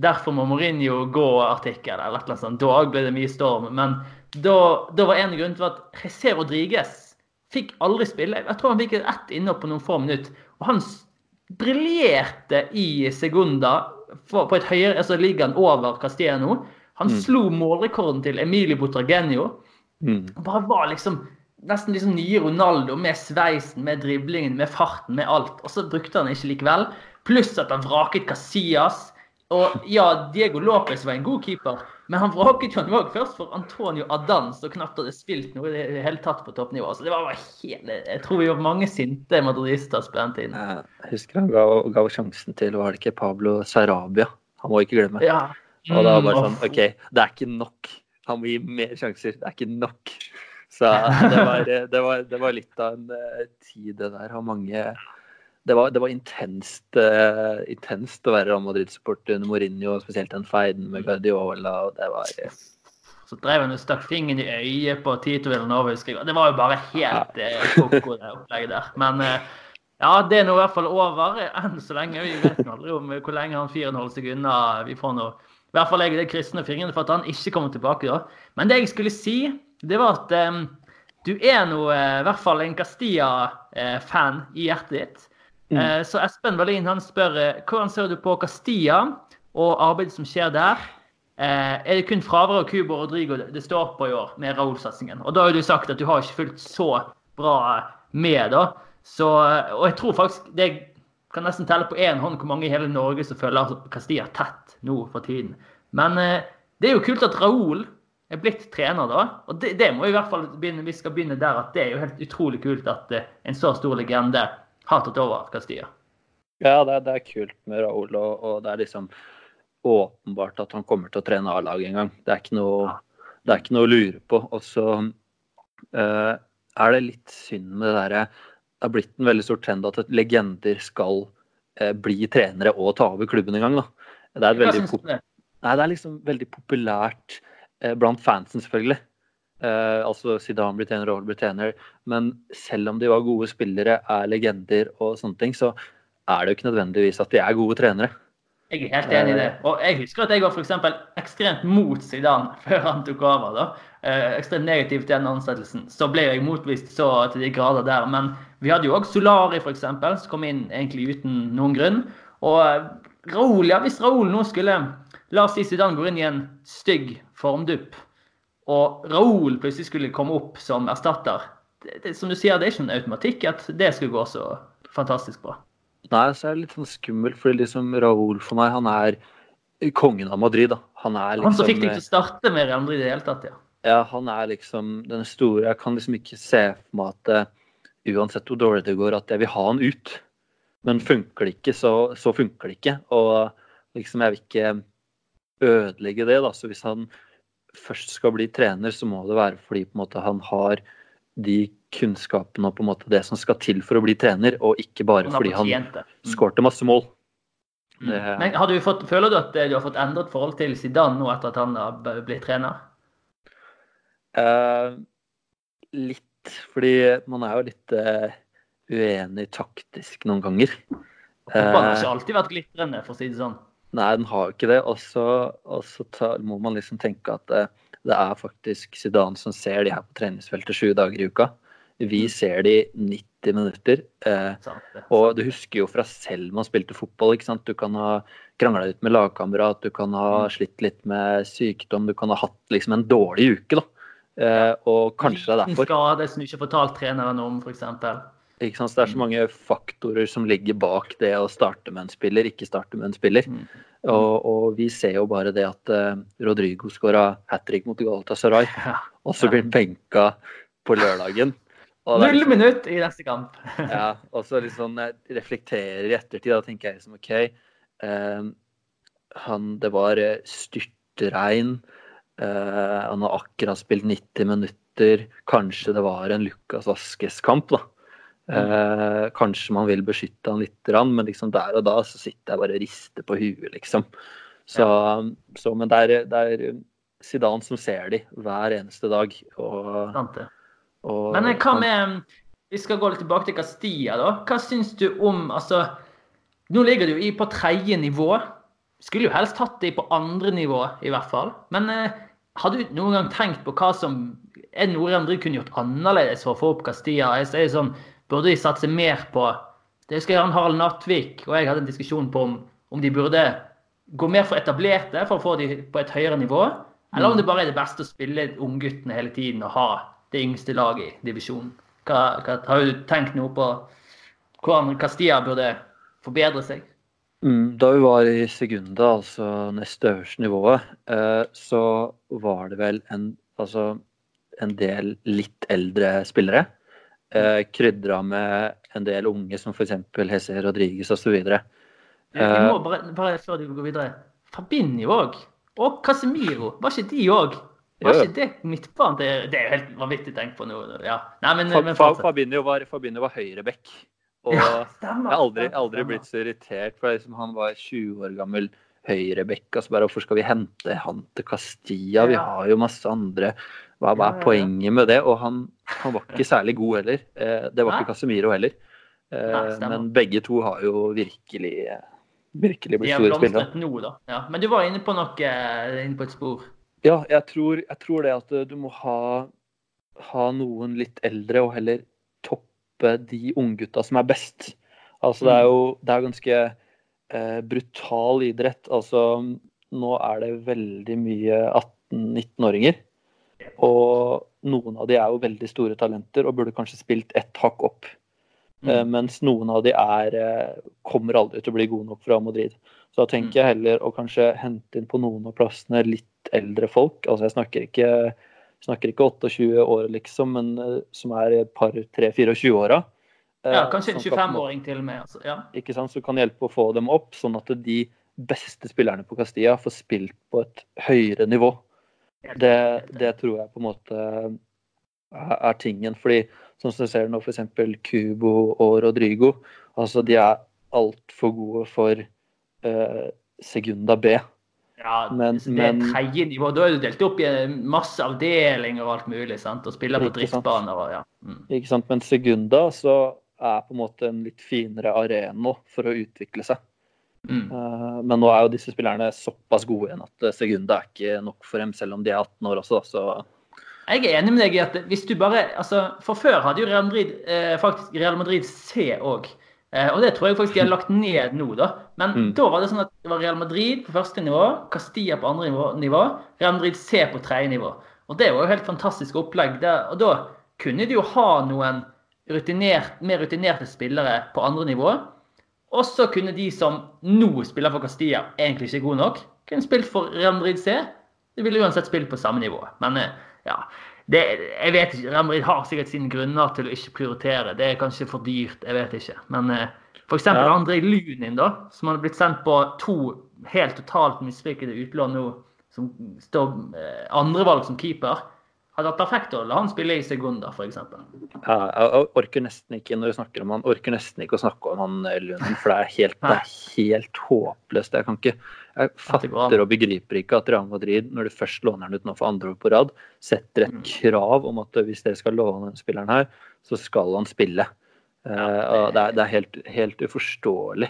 'Derfor må Mourinho gå'-artikkel eller annet sånt. Da ble det mye storm. Men da, da var en grunn til at José Rodriguez fikk aldri spille. Jeg tror han fikk ett innhopp på noen få minutter. Og han briljerte i Segunda på et høyere altså ligaen over Castellano. Han slo målrekorden til Emilio Botragenio. Mm. Bare var liksom nesten liksom nye Ronaldo med sveisen, med driblingen, med farten, med alt. Og så brukte han ikke likevel. Pluss at han vraket Casillas. Og ja, Diego Lopez var en god keeper, men han vraket jo han òg først for Antonio Adan, som knapt hadde spilt noe i det hele tatt på toppnivå. Så det var helt... hele Jeg tror vi var mange sinte madridistas på den tiden. Jeg husker han ga, ga sjansen til var det ikke Pablo Sarabia. Han må ikke glemme. Ja. Og da var bare Mm, sånn OK, det er ikke nok. Han må gi mer sjanser. Det er ikke nok. Så det var, det var, det var litt av en eh, tid, det der. Og mange det var, det var intenst, uh, intenst å være Real Madrid-supporter under Mourinho, spesielt den feiden med Guardiola. og det var Uh... Så drev han og stakk fingeren i øyet på Tito Villanova. Det var jo bare helt eh, koko, det opplegget der. Men ja, det er nå i hvert fall over enn så lenge. Vi vet aldri om hvor lenge han fyren holder seg unna. Vi får nå i hvert fall jeg det kristne fingrene for at han ikke kommer tilbake da. Men det jeg skulle si, det var at um, du er nå i hvert fall en Castilla-fan i hjertet ditt. Eh, Så Espen Wallin han spør eh, hvordan ser du på Castilla og arbeidet som skjer der? Eh, er det kun fravær av Cuba og Rodrigo det, står på i år med Raúl-satsingen? Og da har du sagt at du har ikke fulgt så bra med, da. Så, og jeg tror faktisk det kan nesten telle på én hånd hvor mange i hele Norge som følger Castilla tett nå for tiden. Men det er jo kult at Raúl er blitt trener, da. Og det, det må i hvert fall begynne, vi skal begynne der, at det er jo helt utrolig kult at en så stor legende har tatt over Castilla. Ja, det, er- det er kult med Raúl, og, og det er liksom åpenbart at han kommer til å trene A-laget en gang. Det er ikke noe, det er ikke noe å lure på. Og så uh, er det litt synd med det derre Det har blitt en veldig stor trend at legender skal uh, bli trenere og ta over klubben en gang. Da. Det er, veldig? Nei, det er liksom veldig populært uh, blant fansen, selvfølgelig. Eh, altså Zidane blir trener, blir trener. Men selv om de var gode spillere, er legender og sånne ting, så er det jo ikke nødvendigvis at de er gode trenere. Jeg er helt enig i det. Og jeg husker at jeg var for eksempel ekstremt mot Zidane før han tok over. da. Eh, ekstremt negativ til den ansettelsen. Så ble jeg motvist så til de grader der. Men vi hadde jo òg Solari, eksempel, som kom inn egentlig uten noen grunn. Og Raoul, ja, hvis Raoul nå skulle La oss si Zidane går inn i en stygg formdupp, og Raúl plutselig skulle komme opp som erstatter. Det, det, som du sier, det er ikke en automatikk at det skulle gå så fantastisk bra. Nei, så er det litt sånn skummelt, fordi liksom Raúl for meg, han er kongen av Madrid. da. Han er liksom Han som fikk deg til å starte med Real Madrid i det hele tatt, ja. Ja, han er liksom den store Jeg kan liksom ikke se for meg at eh, uansett hvor dårlig det går, at jeg vil ha han ut. Men funker det ikke, så, så funker det ikke. Og liksom, jeg vil ikke ødelegge det, da. Så hvis han først skal bli trener, så må det være fordi måte han har de kunnskapene og på en måte det som skal til for å bli trener, og ikke bare fordi han. Mm. skårte masse mål. Mm. Det, Men har du fått, føler du at eh, du har fått endret forhold til Zidane nå etter at han har blitt trener? Eh, litt, fordi man er jo litt eh, uenig taktisk noen ganger. Han har Eh, ikke alltid vært glitrende, for å si det sånn. Nei, den har jo ikke det. Og så og så ta- må man liksom tenke at det, det er faktisk Zidane som ser de her på treningsfeltet sju dager i uka. Vi ser de 90 minutter. Eh, og du husker jo fra selv man spilte fotball, ikke sant. Du kan ha krangla litt med lagkamerat, du kan ha slitt litt med sykdom, du kan ha hatt liksom en dårlig uke, da. Eh, og kanskje det er derfor. skade som du ikke har fortalt treneren om, f.eks. Ikke sant? Så det er så mange faktorer som ligger bak det å starte med en spiller, ikke starte med en spiller. Mm. Og, og vi ser jo bare det at uh, Rodrigo skåra hat trick mot Galatasaray, Ja. og så blir han benka på lørdagen. Null liksom- minutt i neste kamp. ja, og så liksom jeg reflekterer i ettertid, da tenker jeg liksom OK uh, han, Det var eh, styrtregn. Uh, han har akkurat spilt 90 minutter. Kanskje det var en Lukas Vaskes-kamp, da. Eh, kanskje man vil beskytte han litt, men liksom der og da så sitter jeg bare og rister på huet, liksom. Så, så Men det er, det er Zidane som ser de hver eneste dag. Og, og Men eh, hva med Vi skal gå litt tilbake til Castilla, da. Hva syns du om Altså, nå ligger du i på tredje nivå. skulle jo helst hatt de på andre nivå, i hvert fall. Men eh, har du noen gang tenkt på hva som Er det noe Real kunne gjort annerledes for å få opp Castilla? Jeg sier sånn, Burde de satse mer på Det husker jeg Harald Natvik og jeg hadde en diskusjon på om, om de burde gå mer for etablerte for å få de på et høyere nivå. Eller om det bare er det beste å spille ungguttene hele tiden og ha det yngste laget i divisjonen. Hva, hva, har du tenkt noe på hvordan Castilla burde forbedre seg? Mm, Da vi var i Segunda, altså neste øverste nivået, eh, så var det vel en, altså, en del litt eldre spillere. Eh, Krydra med en del unge, som f.eks. Hesse Rodriguez osv. Eh, må bare, bare før du går videre. Fabinho òg. Og Casemiro. Var ikke de òg? Var Jo, ikke det midtbanen? Det, det er jo helt vanvittig å tenke på nå. Ja. Nei, men, Fa- men. Fabinho var, Fabinho var høyreback. Og Ja, jeg har aldri, aldri blitt så irritert, for liksom, han var 20 år gammel høyreback. Altså bare, hvorfor skal vi hente han til Castilla? Vi har jo masse andre. Hva, hva er poenget med det? Og han, han var ikke særlig god heller. Eh, det var ikke Casemiro heller. Eh, men begge to har jo virkelig, virkelig blitt store spillere. nå, da. Ja. Men du var inne på noe eh, inne på et spor. Ja, jeg tror, jeg tror det at du må ha, ha noen litt eldre og heller toppe de unggutta som er best. Altså det er jo det er ganske eh, brutal idrett. Altså nå er det veldig mye 18-19-åringer. Og noen av de er jo veldig store talenter og burde kanskje spilt ett hakk opp. Mm. mens noen av de er, eh, kommer aldri til å bli gode nok fra Madrid. Så da tenker jeg heller å kanskje hente inn på noen av plassene litt eldre folk. Altså jeg snakker ikke, snakker ikke 28 år, liksom, men eh, som er et par, tre, 24 åra. Ja, kanskje en 25-åring til og med. Altså. Ja. Ikke sant, som kan hjelpe å få dem opp, sånn at de beste spillerne på Castilla får spilt på et høyere nivå. Det, det tror jeg på en måte er, tingen. fordi sånn som du ser nå, f.eks. Cubo og Rodrigo, altså de er altfor gode for eh, Segunda B. Ja, Men- det er men- tredje nivå. Da er du delt opp i masse avdelinger og alt mulig. sant? Og spiller på driftsbaner og ja. Mm. Ikke sant? Men Segunda så er på en måte en litt finere arena for å utvikle seg. Mm. Eh, men nå er jo disse spillerne såpass gode igjen at eh, Segunda er ikke nok for dem, selv om de er 18 år også. Så Jeg er enig med deg i at hvis du bare altså, For før hadde jo Real Madrid eh, faktisk Real Madrid C òg. Eh, og det tror jeg faktisk de har lagt ned nå, da. Men Mm. da var det sånn at det var Real Madrid på første nivå, Castilla på andre nivå, nivå Real Madrid C på tredje nivå. Og det var jo helt fantastisk opplegg. Der, og da kunne de jo ha noen rutinert, mer rutinerte spillere på andre nivå. Og så kunne de som nå spiller for Castilla, egentlig ikke gode nok, kunne spilt for Real Madrid C. De ville uansett spilt på samme nivå. Men eh, ja, det, jeg vet ikke. Real Madrid har sikkert sine grunner til å ikke prioritere. Det er kanskje for dyrt, jeg vet ikke. Men eh, f.eks. Ja. Ja. André Lunin, da, som hadde blitt sendt på to helt totalt mislykkede utlån nå, som står eh, andrevalg som keeper, hadde vært perfekt å la han spille i Segunda, f.eks. ja, jeg orker nesten ikke når du snakker om han, orker nesten ikke å snakke om han eh, Lunden, for det er helt, det er helt håpløst. Jeg kan ikke jeg fatter og begriper ikke at Real Madrid, når du først låner han ut nå for andre år på rad, setter et Mm. krav om at hvis dere skal låne den spilleren her, så skal han spille. Eh, og det er, det er helt, helt uforståelig.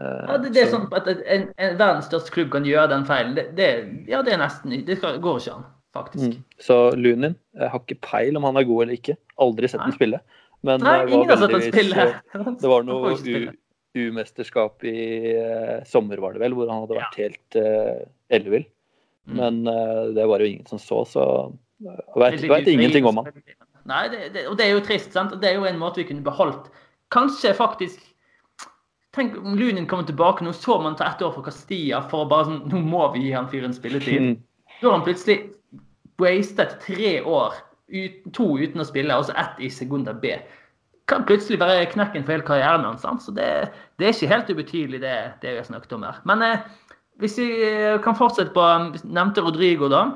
Eh, Ja, det, det er så- sånn at en, en verdens største klubb kan gjøre den feilen. Det, det, ja, det er nesten Det går ikke an, faktisk. Mm. Så Lunin, jeg har ikke peil om han er god eller ikke. Aldri sett ham spille. Men Nei, ingen har sett ham spille. Det var noe U-mesterskap i uh, sommer, var det vel, hvor han hadde Ja. vært helt uh, ellevill. Mm. Men uh, det var jo ingen som så, så jeg vet, Litt vet ingenting om han. Nei, det, det, og det er jo trist. sant? Det er jo en måte vi kunne beholdt Kanskje faktisk Tenk om Lunin kommer tilbake nå, så man ta ett år for Castilla for å bare sånn Nå må vi gi han fyren spilletid. Mm. Da har han plutselig wastet tre år, to uten å spille, og så ett i Segunda B. Kan plutselig være knekken for hele karrieren hans. sant? Så det, det er ikke helt ubetydelig, det, det vi har snakket om her. Men eh, hvis vi eh, kan fortsette på Nevnte Rodrigo, da.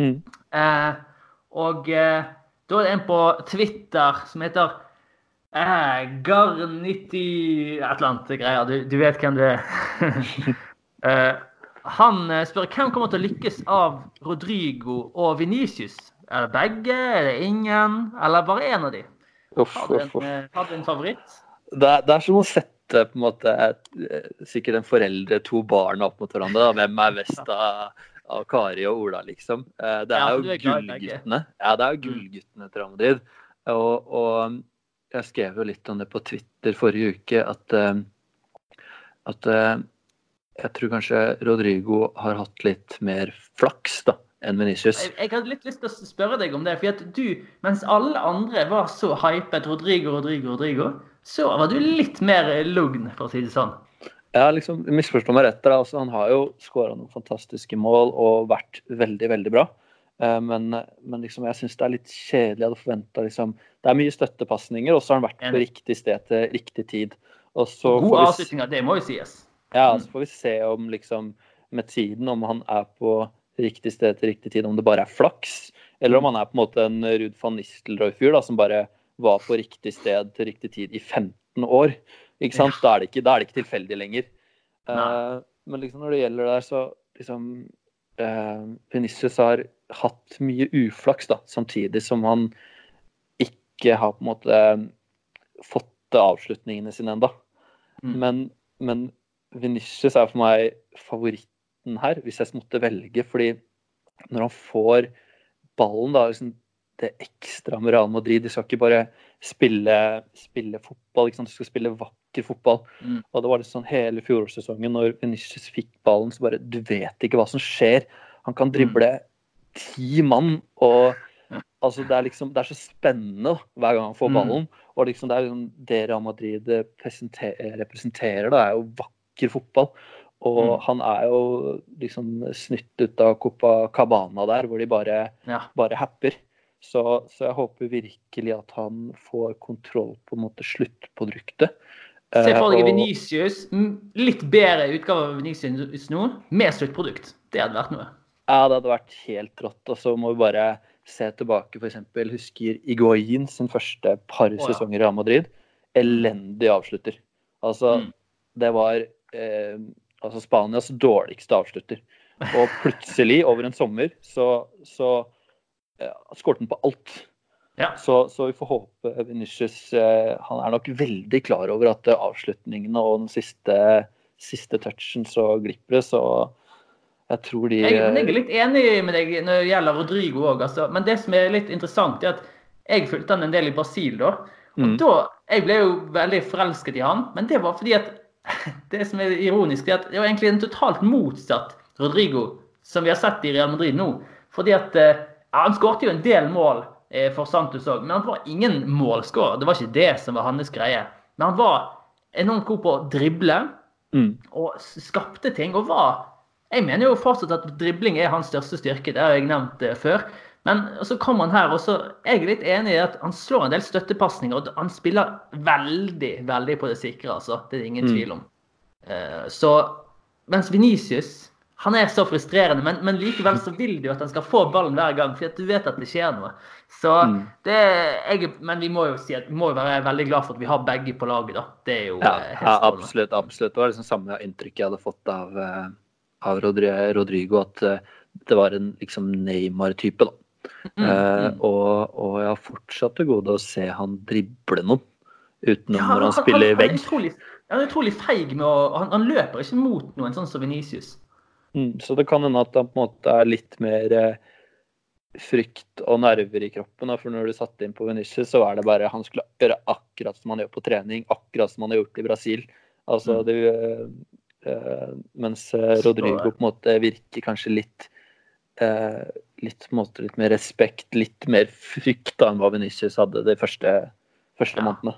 Mm. Eh, og eh, da er det en på Twitter som heter eh, Garniti Et eller annet greier. Du, du vet hvem du er. eh, han eh, spør hvem kommer til å lykkes av Rodrigo og Venicius. Er det begge? Er det ingen? Eller bare én av de? Uff, Har du en, uff, eh, har du en favoritt? Det, er, det er som å sette på en måte eh, sikkert en foreldre, to barn opp mot hverandre. Da. Hvem er best av, av Kari og Ola, liksom? Det er jo begge. gullguttene. Ja, det er jo gullguttene til Real Madrid. Og, og jeg skrev jo litt om det på Twitter forrige uke, at, eh, at eh, jeg tror kanskje Rodrigo har hatt litt mer flaks da, enn Venicius. Jeg, jeg hadde litt lyst til å spørre deg om det. For at du, mens alle andre var så hypet Rodrigo, Rodrigo, Rodrigo, så var du litt mer lugn, for å si det sånn. Ja, liksom, misforstå meg rett. Altså, han har jo skåra noen fantastiske mål og vært veldig, veldig bra. Eh, Men, men liksom, jeg syns det er litt kjedelig. Jeg hadde forventa liksom Det er mye støttepasninger, og så har han vært på riktig sted til riktig tid. S- avslutninger, det må jo sies. Ja, så får vi se om liksom med tiden om han er på riktig sted til riktig tid, om det bare er flaks, eller om han er på en måte en Ruud van Nistelrooy-fyr som bare var på riktig sted til riktig tid i 15 år. Ikke sant? Da, er det ikke, er det ikke tilfeldig lenger. Eh, men liksom når det gjelder der, så liksom uh, Venicius har hatt mye uflaks, da, samtidig som han ikke har på en måte fått avslutningene sine ennå. Mm. Men, men Venicius er for meg favoritten her, hvis jeg måtte velge. Fordi når han får ballen, da liksom det ekstra med Real Madrid De skal ikke bare spille, spille fotball, de skal spille vakker fotball. Mm. Og det var litt sånn hele fjorårssesongen, når Venicius fikk ballen, så bare Du vet ikke hva som skjer. Han kan drible ti mann, og altså, det er liksom Det er så spennende hver gang han får Mm. ballen. Og liksom det er liksom det Real Madrid presenter- representerer, da, er jo vakker fotball. Og Mm. han er jo liksom snytt ut av Copacabana der, hvor de bare, Ja. bare happer. Så, så jeg håper virkelig at han får kontroll på en måte sluttproduktet. Se Eh, for deg og- Venicius, litt bedre utgave av Venicius nå, med sluttprodukt. Det hadde vært noe. Ja, det hadde vært helt rått. Og så må vi bare se tilbake, f.eks. Husker Iguain sin første par ja. sesonger i Real Madrid. Elendig avslutter. Altså, Mm. det var eh, altså Spanias dårligste avslutter. Og plutselig, over en sommer, så, så eh, skåret han på alt. Ja. Så, så vi får håpe Venicius eh, Han er nok veldig klar over at eh, avslutningene og den siste, siste touchen så glipper det, så jeg tror de Jeg, jeg er litt enig med deg når det gjelder Rodrigo òg. Altså. Men det som er litt interessant, er at jeg fulgte han en del i Brasil da. Og Mm. da Jeg ble jo veldig forelsket i han, men det var fordi at Det som er ironisk, er at det var egentlig en totalt motsatt Rodrigo som vi har sett i Real Madrid nå. Fordi at eh, ja, Han skårte jo en del mål eh, for Santos òg, men han var ingen målskårer. Det var ikke det som var hans greie. Men han var enormt god på å drible Mm. og skapte ting. Og var Jeg mener jo fortsatt at dribling er hans største styrke. Det har jeg nevnt eh, før. Men så kom han her, og så er jeg litt enig i at han slår en del støttepasninger. Og han spiller veldig, veldig på det sikre, altså. Det er det ingen Mm. tvil om. Uh, Så mens Venicius han er så frustrerende, men, men likevel så vil du at han skal få ballen hver gang, for du vet at det skjer noe. Så Mm. det jeg, Men vi må jo si at vi må være veldig glad for at vi har begge på laget, da. Det er jo Ja, eh, ja absolutt. absolutt. Det var liksom samme inntrykk jeg hadde fått av, eh, av Rodrigo, at det var en liksom Neymar-type. da. Mm, Eh, mm. og, og jeg har fortsatt til gode å se han drible noen, utenom Ja, når han spiller han, vegg. er utrolig, han er utrolig feig med å han, han løper ikke mot noen, sånn som Venicius. Mm, så det kan hende at han på en måte er litt mer eh, frykt og nerver i kroppen. Da. For når du satte inn på Venicius, så er det bare han skulle gjøre akkurat som han gjør på trening, akkurat som han har gjort i Brasil. Altså, Mm. det, eh, eh, mens eh, Rodrigo på en måte virker kanskje litt eh, litt, måte, litt mer respekt, litt mer frykt da, enn hva Venicius hadde de første, første Ja. månedene.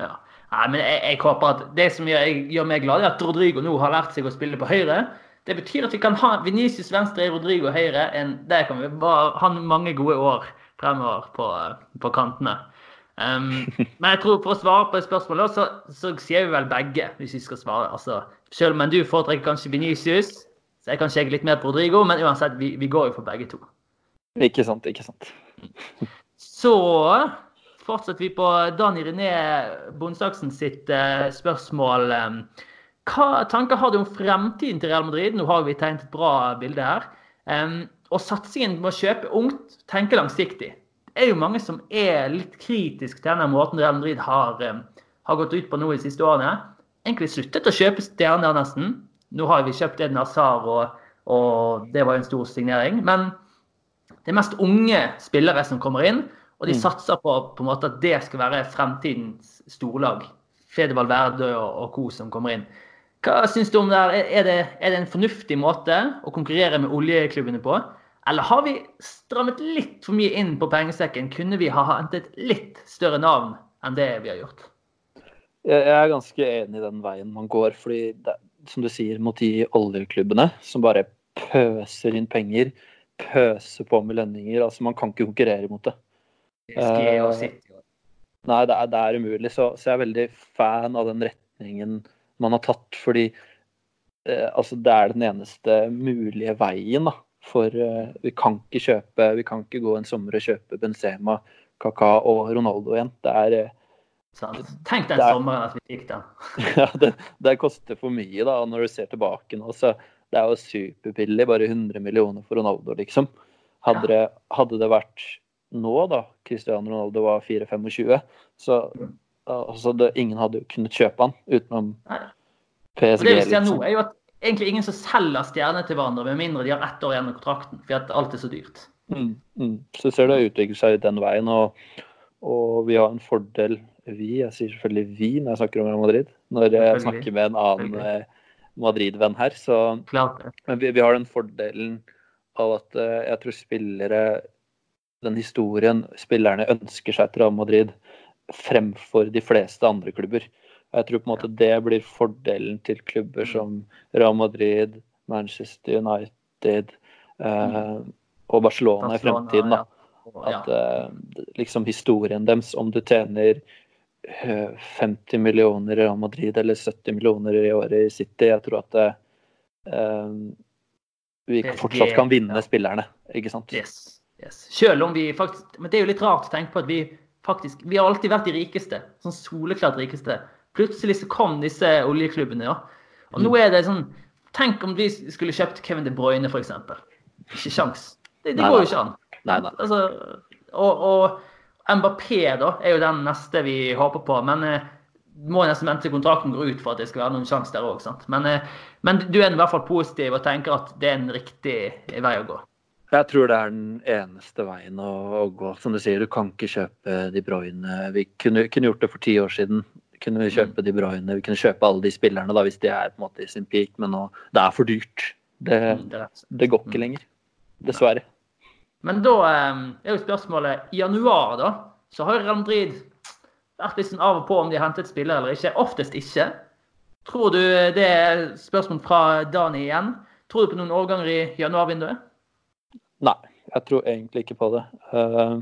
Ja. Nei, men jeg, jeg håper at Det som gjør, gjør meg glad, er at Rodrigo nå har lært seg å spille på høyre. Det betyr at vi kan ha Venicius venstre, Rodrigo høyre. En, der kan vi bare ha mange gode år fremover på, på kantene. Um, men jeg tror for å svare på spørsmålet, så, så sier vi vel begge, hvis vi skal svare. Altså, selv om du foretrekker kanskje Venicius, så jeg kan kjekke litt mer på Rodrigo, men uansett, vi, vi går jo for begge to. Ikke sant, ikke sant. Så fortsetter vi på Dani René Bondsaksen sitt eh, spørsmål. Hva tanker har du om fremtiden til Real Madrid? Nå har vi tegnet et bra bilde her. Og satsingen på å kjøpe ungt, tenke langsiktig. Det er jo mange som er litt kritisk til denne måten Real Madrid har, har gått ut på nå de siste årene. egentlig sluttet å kjøpe stjerner, nesten. Nå har vi kjøpt Eden Hazard, og, og det var jo en stor signering. Men det er mest unge spillere som kommer inn, og de Mm. satser på, på en måte at det skal være fremtidens storlag. Fede Valverde og, og co. som kommer inn. Hva syns du om det? her? Er- det, er det en fornuftig måte å konkurrere med oljeklubbene på? Eller har vi strammet litt for mye inn på pengesekken? Kunne vi ha hentet litt større navn enn det vi har gjort? Jeg er ganske enig i den veien man går, fordi det, som du sier, mot de oljeklubbene som bare pøser inn penger, pøser på med lønninger. Altså, man kan ikke konkurrere mot det. Uh. Nei, det er, det er umulig. Så, så jeg er veldig fan av den retningen man har tatt, fordi uh, altså, det er den eneste mulige veien, da. For uh, vi kan ikke kjøpe Vi kan ikke gå en sommer og kjøpe Benzema, Kaka og Ronaldo igjen. Det er Sant? Tenk den er- sommeren at vi fikk den. Ja, det, det koster for mye, da. Når du ser tilbake nå, så det er jo superbillig. Bare 100 millioner for Ronaldo, liksom. Hadde, det, hadde det vært nå, da, Cristiano Ronaldo var 4-25, så Mm. altså det, ingen hadde jo kunnet kjøpe han utenom Nei. PSG. Og det vi ser nå, Liksom. er jo at egentlig ingen som selger stjerner til hverandre, med mindre de har ett år igjen av kontrakten. For at alt er så dyrt. Mm, mm. Så ser det utvikle seg den veien, og, og vi har en fordel vi, jeg sier selvfølgelig vi når jeg snakker om Real Madrid, når jeg snakker med en annen eh, Madrid-venn her, så Men vi, vi har den fordelen av at eh, jeg tror spillere Den historien spillerne ønsker seg til Real Madrid fremfor de fleste andre klubber. Jeg tror på en måte det blir fordelen til klubber som Real Madrid, Manchester United eh, og Barcelona, i fremtiden. da. At eh, liksom historien deres, om du tjener 50 millioner i Real Madrid eller 70 millioner i året i City, jeg tror at det, eh, vi fortsatt kan vinne spillerne, ikke sant? Yes, yes. Selv om vi faktisk Men det er jo litt rart å tenke på at vi faktisk Vi har alltid vært de rikeste. Sånn soleklart rikeste. Plutselig så kom disse oljeklubbene, ja. Og nå er det sånn Tenk om vi skulle kjøpt Kevin De Bruyne, f.eks. Ikke sjans. Det, det Nei, går jo ikke an. Nei, nei. Altså, og, og Mbappé da, er jo den neste vi håper på. Men eh, må nesten vente til kontrakten går ut for at det skal være noen sjanse der òg. Men, eh, men du er i hvert fall positiv og tenker at det er en riktig vei å gå. Jeg tror det er den eneste veien å, å gå. Som du sier, du kan ikke kjøpe De Bruyne. Vi kunne, kunne gjort det for ti år siden. Kunne vi Mm. kjøpe De Bruyne, vi kunne kjøpe alle de spillerne da, hvis de er på en måte i sin peak, men nå, det er for dyrt. Det, Det er det går ikke lenger. Dessverre. Men da eh, er jo spørsmålet I januar, da, så har Real Madrid vært litt sånn av og på om de har hentet spillere eller ikke. Oftest ikke. Tror du det er spørsmål fra Dani igjen? Tror du på noen årganger i januarvinduet? Nei, jeg tror egentlig ikke på det. Uh,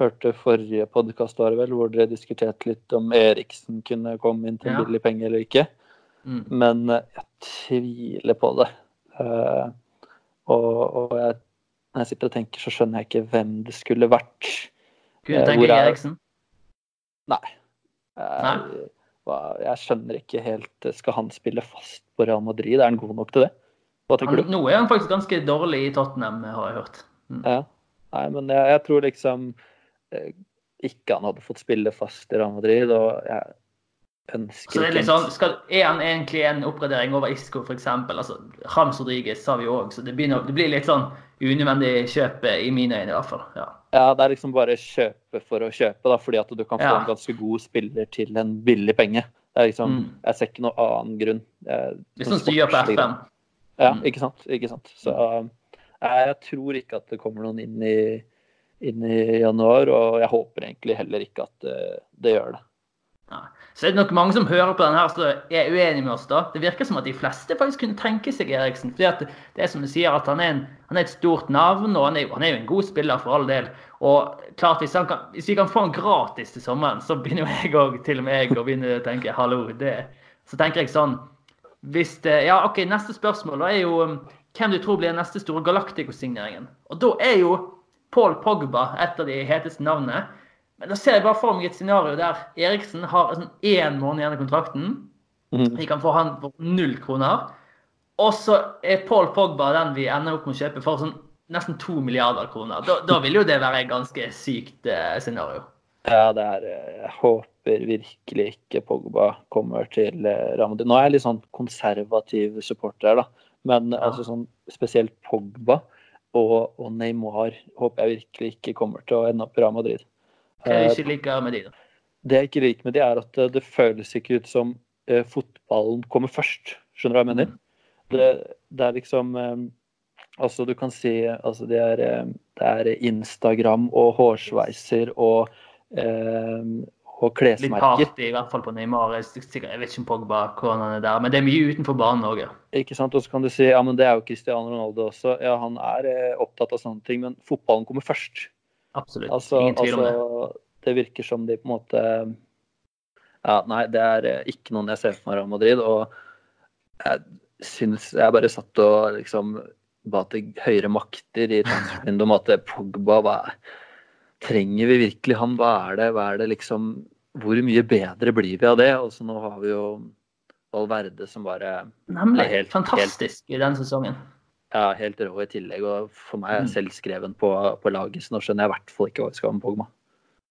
hørte forrige podkast var det vel, hvor dere diskuterte litt om Eriksen kunne komme inn til en Ja. billig penge eller ikke. Mm. Men eh, jeg tviler på det. Uh, og, og jeg, når jeg sitter og tenker, så skjønner jeg ikke hvem det skulle vært. Kunne Eh, tenke hvor er- Eriksen? Nei. Nei. jeg skjønner ikke helt eh, Skal han spille fast på Real Madrid? Er han god nok til det? Hva tenker Han, du? nå er han faktisk ganske dårlig i Tottenham, har jeg hørt. Mm. Ja. Nei, men jeg, jeg tror liksom eh, ikke han hadde fått spille fast i Real Madrid, og jeg ønsker Så det er sånn, skal, Er han egentlig en oppgradering over Isco, f.eks.? Altså, Rams Rodriguez sa vi òg, så det, begynner, det blir litt sånn unødvendig kjøp i mine øyne, i hvert fall. Ja. Ja, det er liksom bare kjøpe for å kjøpe, da, fordi at du kan få Ja. en ganske god spiller til en billig penge. Det liksom, Mm. Jeg ser ikke noen annen grunn. Hvis Det styrer på. FM. Ja, Mm. ikke sant. Ikke sant. Så eh, jeg tror ikke at det kommer noen inn i, inn i januar, og jeg håper egentlig heller ikke at eh, det gjør det. Så er det nok mange som hører på den her som er uenig med oss. da. Det virker som at de fleste faktisk kunne tenke seg Eriksen. fordi at det er som du sier, at han er, en, han er et stort navn, og han er, han er jo en god spiller for all del. Og klart, hvis, kan, hvis vi kan få han gratis til sommeren, så begynner jo jeg òg, til og med å tenke hallo, det Så tenker jeg sånn hvis det, Ja, OK, neste spørsmål da er jo um, hvem du tror blir den neste store Galactico-signeringen. Og da er jo Paul Pogba et av de heteste navnene. Men da ser jeg bare for meg et scenario der Eriksen har sånn én måned igjen av kontrakten. Mhm. Vi kan få han for null kroner. Og så er Paul Pogba den vi ender opp med å kjøpe for sånn nesten to milliarder kroner. Da, da vil jo det være et ganske sykt eh, scenario. Ja, det er eh, Jeg håper virkelig ikke Pogba kommer til Ramadi. Nå er jeg litt sånn konservativ supporter da. Men altså sånn spesielt Pogba og, og Neymar håper jeg virkelig ikke kommer til å ende opp i Real Madrid. Hva er Eh, det ikke liker med de, da? det jeg ikke liker med de, er at eh, det føles ikke ut som eh, fotballen kommer først. Skjønner du hva jeg mener? Det, det er liksom eh, Altså, du kan si altså det, er, eh, det er Instagram og hårsveiser og, eh, og Litt klesmerker. party, i hvert fall på Neymar. Jeg, vet ikke om Pogba hvordan er der, men det er mye utenfor banen òg. Ikke sant? Og så kan du si ja, men det er jo Cristiano Ronaldo også. Ja, han er eh, opptatt av sånne ting, men fotballen kommer først. Absolutt. Altså, Ingen tvil om det. altså, det virker som de på en måte Ja, nei, det er eh, ikke noen jeg ser for meg Real Madrid. Og jeg syns Jeg bare satt og liksom ba til høyere makter i transfervinduet om at Pogba hva Trenger vi virkelig han? Hva er det? Hva er det liksom Hvor mye bedre blir vi av det? Og så nå har vi jo Valverde som bare Nemlig. er helt- Fantastisk i den sesongen. Ja, helt rå i tillegg. Og for meg er Mm. jeg selvskreven på, på laget, så nå skjønner jeg i hvert fall ikke hva vi skal ha med Pogba.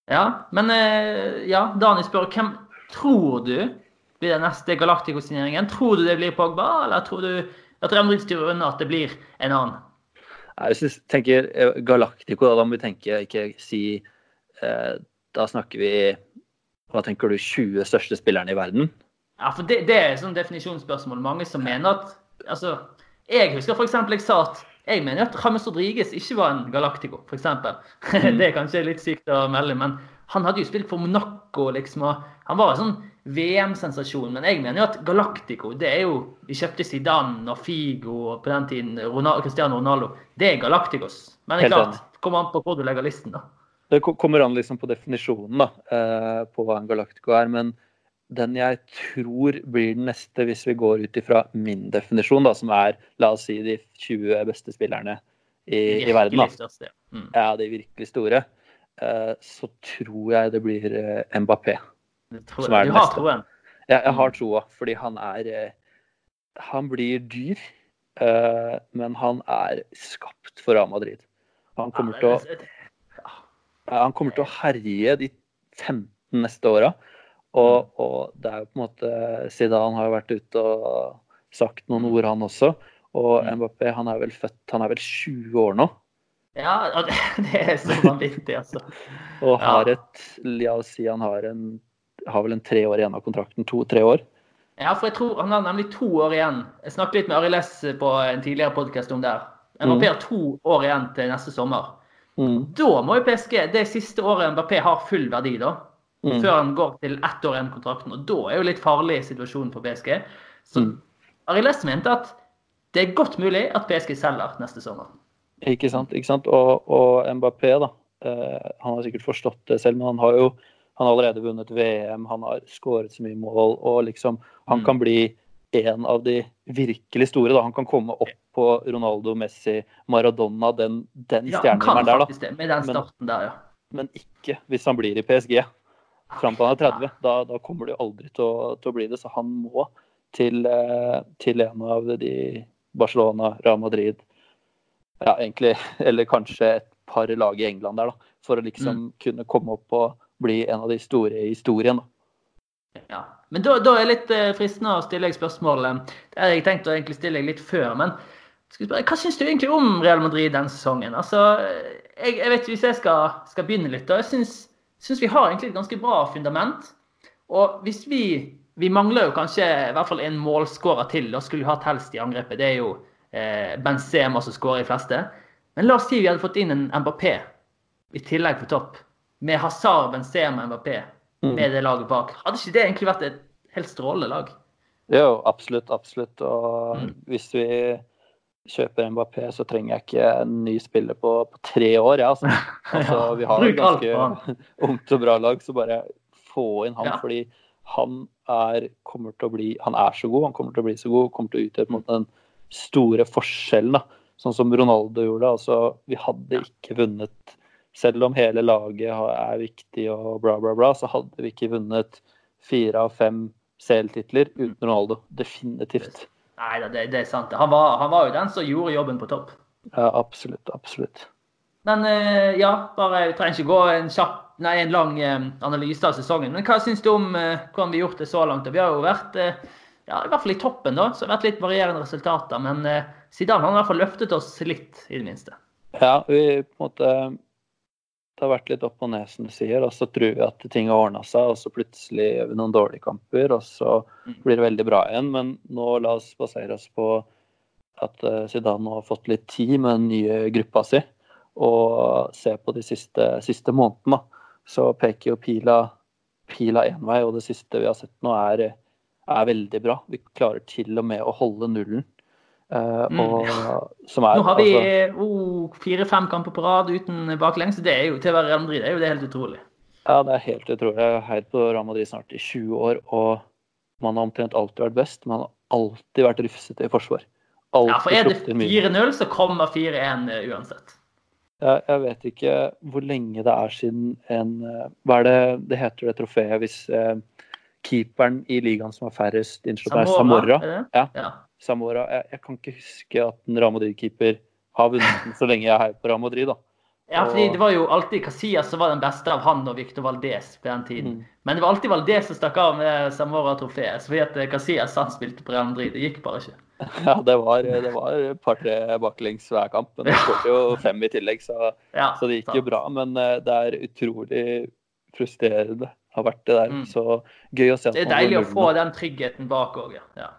Ja, men eh, ja, Dani spør hvem tror du blir den neste Galactico-signeringen? Tror du det blir Pogba, eller tror du at Remdrik styrer unna at det blir en annen? Nei, Hvis vi tenker eh, Galactico, da, da må vi tenke ikke si eh, Da snakker vi Hva tenker du 20 største spillerne i verden? Ja, for det, det er et sånn definisjonsspørsmål. Mange som mener at altså, Jeg husker f.eks. jeg sa at jeg mener at James Rodriguez ikke var en Galactico, f.eks. det er kanskje litt sykt å melde, men han hadde jo spilt for Monaco, liksom. og Han var en sånn VM-sensasjon. Men jeg mener jo at Galactico, det er jo Vi kjøpte Zidane og Figo og på den tiden Ronaldo, Cristiano Ronaldo. Det er Galacticos. Men det er klart, kommer an på hvor du legger listen, da. Det kommer an liksom på definisjonen da, eh, på hva en Galactico er. Men den jeg tror blir den neste, hvis vi går ut ifra min definisjon, da, som er la oss si de 20 beste spillerne i, i verden, da. Mm. ja, de virkelig store, eh, så tror jeg det blir eh, Mbappé. Som er den Du har neste. troen. Jeg, jeg Mm. har troa, fordi han er eh, Han blir dyr, men han er skapt for Real Madrid. Han kommer, til å, han kommer til å herje de 15 neste åra. Og, Mm. og det er jo på en måte Zidane har jo vært ute og sagt noen ord, han også. Og Mm. Mbappé han er vel født Han er vel 20 år nå. Ja, det, det er så vanvittig, altså. Og har et La oss si han har en har vel en tre år igjen av kontrakten. To-tre år. Ja, for jeg tror han har nemlig to år igjen. Jeg snakket litt med Ari Less på en tidligere podkast om det. Mbappé har to år igjen til neste sommer. Mm. Da må jo PSG Det siste året Mbappé har full verdi, da. Mm. Før han går til ett år igjen kontrakten. Og da er jo litt farlig situasjonen for PSG. Så Mm. Arild Less mente at det er godt mulig at PSG selger neste sommer. Ikke sant. ikke sant? Og, og Mbappé, da. Eh, han har sikkert forstått det selv, men han har jo han har allerede vunnet VM, han har skåret så mye mål, og liksom Han Mm. kan bli en av de virkelig store. da. Han kan komme opp på Ronaldo, Messi, Maradona, den, den Ja, stjernehimmelen der, da. det, med den Men- starten der, ja. Men ikke hvis han blir i PSG fram til han er 30. Da, da kommer det jo aldri til å, til å bli det. Så han må til, eh, til en av de Barcelona, Real Madrid Ja, egentlig, eller kanskje et par lag i England der, da. For å liksom kunne komme opp og bli en av de store i historien. da. Ja. Men da, da er det litt eh, fristende å stille deg spørsmålet. Det hadde jeg tenkt å egentlig stille deg litt før, men spørre, hva syns du egentlig om Real Madrid denne sesongen? Altså, jeg, jeg vet Hvis jeg skal, skal begynne litt, da. Jeg syns, syns vi har egentlig et ganske bra fundament. Og hvis vi Vi mangler jo kanskje i hvert fall en målskårer til. Da skulle vi hatt helst i angrepet. Det er jo eh, Benzema som skårer i fleste. Men la oss si vi hadde fått inn en Mbappé i tillegg på topp. Med Hazard, Benzema, Mbappé Mm. med det laget bak. Hadde ikke det egentlig vært et helt strålende lag? Jo, absolutt, absolutt. Og Mm. hvis vi kjøper Mbappé, så trenger jeg ikke en ny spiller på, på tre år. Ja, altså. altså, vi har et ganske ungt og bra lag, så bare få inn han. Ja. Fordi han er, kommer til å bli Han er så god, han kommer til å bli så god, kommer til å utgjøre på den store forskjellen. da. Sånn som Ronaldo gjorde. altså Vi hadde ikke vunnet Selv om hele laget er viktig og bla, bla, bla, så hadde vi ikke vunnet fire av fem CL-titler uten Ronaldo. Definitivt. Nei da, det, det er sant. Han var, han var jo den som gjorde jobben på topp. Ja, absolutt. Absolutt. Men eh, ja, bare vi trenger ikke gå en kjapp nei, en lang eh, analyse av sesongen. Men hva syns du om eh, hvordan vi har gjort det så langt? Vi har jo vært ja, i hvert fall i toppen, da. Så det har vært litt varierende resultater. Men eh, Zidane han har i hvert fall løftet oss litt, i det minste. Ja, vi på en måte Det har vært litt opp og ned, som du sier. Og så tror vi at ting har ordna seg, og så plutselig gjør vi noen dårlige kamper, og så Mm. blir det veldig bra igjen. Men nå la oss basere oss på at eh, Zidane nå har fått litt tid med den nye gruppa si, og se på de siste, siste månedene. Så peker jo pila pila én vei, og det siste vi har sett nå, er, er veldig bra. Vi klarer til og med å holde nullen. Eh, Mm. og, som er, Nå har vi altså- oh, fire-fem kamper på rad uten baklengs. Det er jo til å være Real Madrid, det er jo det helt utrolig. Ja, det er helt utrolig. Jeg har heid på Real Madrid snart i 20 år, og man har omtrent alltid vært best. Man har alltid vært rufsete i forsvar. Alltid Ja, for er det sluppet inn mye. 4-0, så kommer 4-1 eh, uansett. Jeg, jeg vet ikke hvor lenge det er siden en eh, Hva er det det heter det trofeet hvis eh, keeperen i ligaen som har færrest innslått, er Samora? er det? Ja. Samora. Jeg, jeg kan ikke huske at en Real Madrid-keeper har vunnet den så lenge jeg er her på Real Madrid, da. Ja, fordi det var jo alltid Casillas som var den beste av han og Victor Valdez på den tiden. Mm. Men det var alltid Valdez som stakk av med Samora-trofeet. Fordi at eh, Casillas han spilte på Real Madrid. Det gikk bare ikke. Ja, det var, det var et par-tre baklengs hver kamp, men de skåret jo fem i tillegg, så Ja, Så det gikk sant. jo bra, men eh, det er utrolig frustrerende har vært det der. Mm. Så gøy å se at Det er deilig å få den tryggheten bak òg, ja. ja.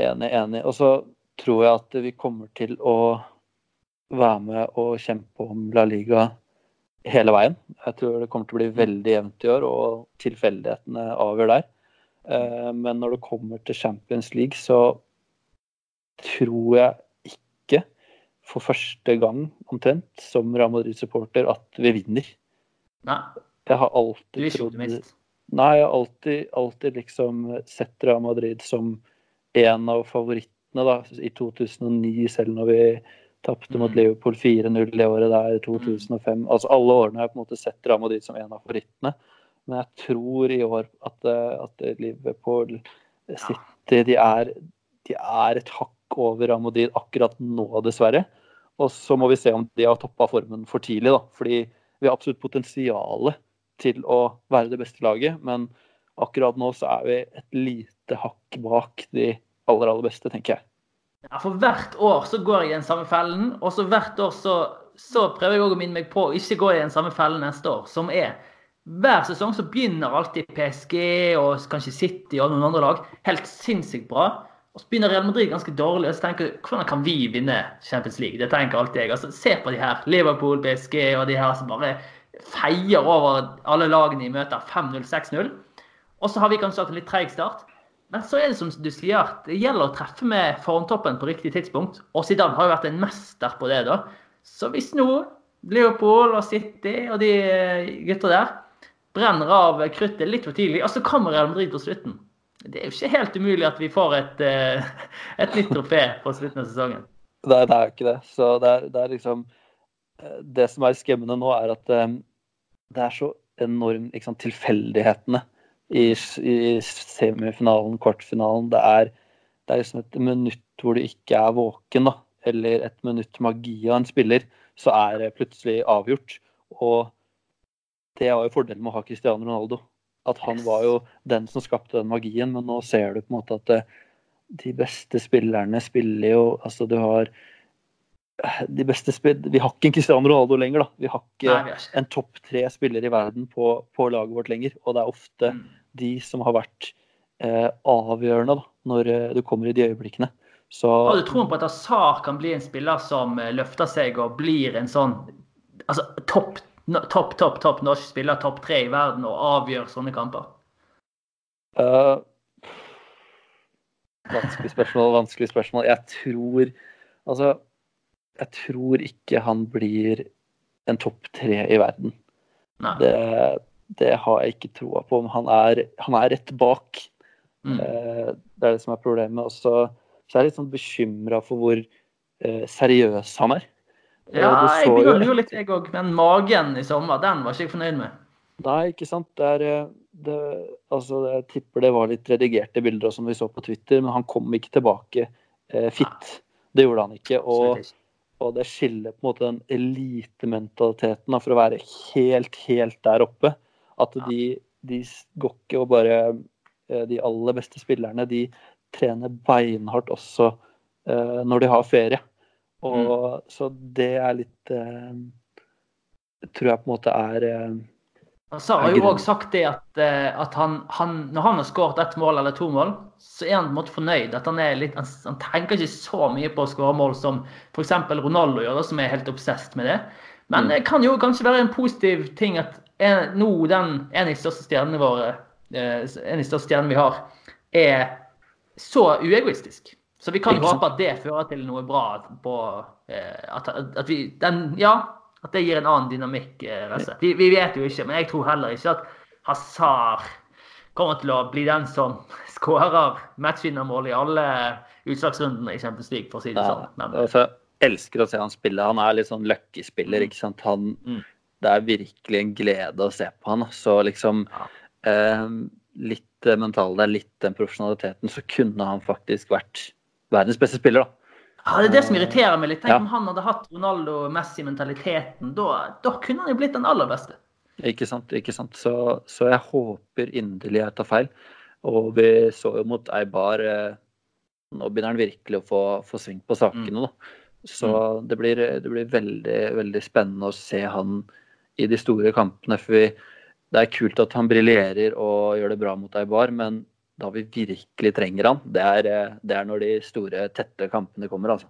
Enig, enig. Og så tror jeg at vi kommer til å være med og kjempe om La Liga hele veien. Jeg tror det kommer til å bli veldig jevnt i år, og tilfeldighetene avgjør der. Eh, Men når det kommer til Champions League, så tror jeg ikke for første gang omtrent som Real Madrid-supporter at vi vinner. Nei, Jeg har du er alltid trodd. Nei, jeg har alltid, alltid liksom sett Real Madrid som en av favorittene da, i 2009, selv når vi tapte mot Mm. Liverpool 4-0 det året der, 2005. Altså alle årene har jeg på en måte sett Real Madrid som en av favorittene. Men jeg tror i år at, eh, at Liverpool City de er, de er et hakk over Real Madrid akkurat nå, dessverre. Og så må vi se om de har toppa formen for tidlig, da. Fordi vi har absolutt potensialet til å være det beste laget, men akkurat nå så er vi et lite hakk bak de aller, aller beste, tenker jeg. Ja, for hvert år så går jeg i den samme fellen, og så hvert år så, så prøver jeg å minne meg på å ikke gå i den samme fellen neste år, som er hver sesong så begynner alltid PSG og kanskje City og noen andre lag helt sinnssykt bra. Og så begynner Real Madrid ganske dårlig. Og så tenker jeg, hvordan kan vi vinne Champions League? Det tenker alltid jeg. Altså, se på de her. Liverpool, PSG og de her som bare feier over alle lagene i møter 5-0, 6-0. Og så har vi kanskje hatt en litt treig start. Men så er det som du sier, det gjelder å treffe med formtoppen på riktig tidspunkt. Og Zidane har jo vært en mester på det, da. Så hvis nå Leopold og City og de eh, gutta der brenner av kruttet litt for tidlig, og så kommer Real Madrid på slutten Det er jo ikke helt umulig at vi får et, eh, et nytt trofé på slutten av sesongen. Er, det er jo ikke det. Så det er, det er liksom eh, Det som er skremmende nå, er at det er så enormt liksom, tilfeldighetene i, i semifinalen, kvartfinalen. Det er, det er liksom et minutt hvor du ikke er våken, da. Eller et minutt magi av en spiller, så er det plutselig avgjort. Og det var jo fordelen med å ha Cristiano Ronaldo. At han var jo den som skapte den magien, men nå ser du på en måte at eh, de beste spillerne spiller jo Altså, du har eh, de beste spill... Vi har ikke en Cristiano Ronaldo lenger, da. Vi har ikke Nei, en topp tre spiller i verden på, på laget vårt lenger. Og det er ofte Mm. De som har vært eh, avgjørende da, når eh, du kommer i de øyeblikkene. Så Har du troen på at Azar kan bli en spiller som eh, løfter seg og blir en sånn altså topp, topp, topp, topp norsk spiller, topp tre i verden, og avgjør sånne kamper? Uh, Vanskelig spørsmål, vanskelig spørsmål. Jeg tror Altså, jeg tror ikke han blir en topp tre i verden. Det, det har jeg ikke troa på. Han er, han er rett bak. Mm. Eh, Det er det som er problemet. Og så så er jeg litt sånn bekymra for hvor eh, seriøs han er. Eh, Ja, jeg begynner å lure litt, jeg òg. Men magen i sommer, den var ikke jeg fornøyd med. Nei, ikke sant. Det er, det, altså, jeg tipper det var litt redigerte bilder som vi så på Twitter, men han kom ikke tilbake eh, fit. Det gjorde han ikke. Og, og det skiller på en måte den elitementaliteten for å være helt, helt der oppe. At de, de går ikke og bare eh, De aller beste spillerne, de trener beinhardt også eh, når de har ferie. Og Så det er litt eh, Tror jeg på en måte er eh, så har jo òg sagt det at, eh, at han, han, når han har skåret ett mål eller to mål, så er han på en måte fornøyd. At han, er litt, han, han tenker ikke så mye på å skåre mål som f.eks. Ronaldo gjør, som er helt obsesst med det. Men det kan jo kanskje være en positiv ting at en, nå den, en av de største stjernene våre, eh, en av de største stjernene vi har, er så uegoistisk. Så vi kan håpe at det fører til noe bra på eh, at, at vi den, Ja, at det gir en annen dynamikk. Eh, vi, vi vet jo ikke, men jeg tror heller ikke at Hazard kommer til å bli den som skårer matchvinnermål i alle utslagsrundene i Champions League, for å si det sånn. Men, altså, elsker å se han spille. Han er litt sånn lucky-spiller, ikke sant. Han, Mm. Det er virkelig en glede å se på han. Så liksom eh, Litt det mentale der, litt den profesjonaliteten, så kunne han faktisk vært verdens beste spiller, da. ja, det er det som irriterer meg litt. Tenk Ja. om han hadde hatt Ronaldo-Messi-mentaliteten. Da, da kunne han jo blitt den aller beste. Ikke sant, ikke sant. Så, så jeg håper inderlig jeg tar feil. Og vi så jo mot Eibar eh, Nå begynner han virkelig å få, få sving på sakene, da. Så det, blir, det blir veldig, veldig spennende å se han i de store kampene. For vi, det er kult at han briljerer og gjør det bra mot Eibar, men da vi virkelig trenger han, det er, eh, det er når de store, tette kampene kommer, altså.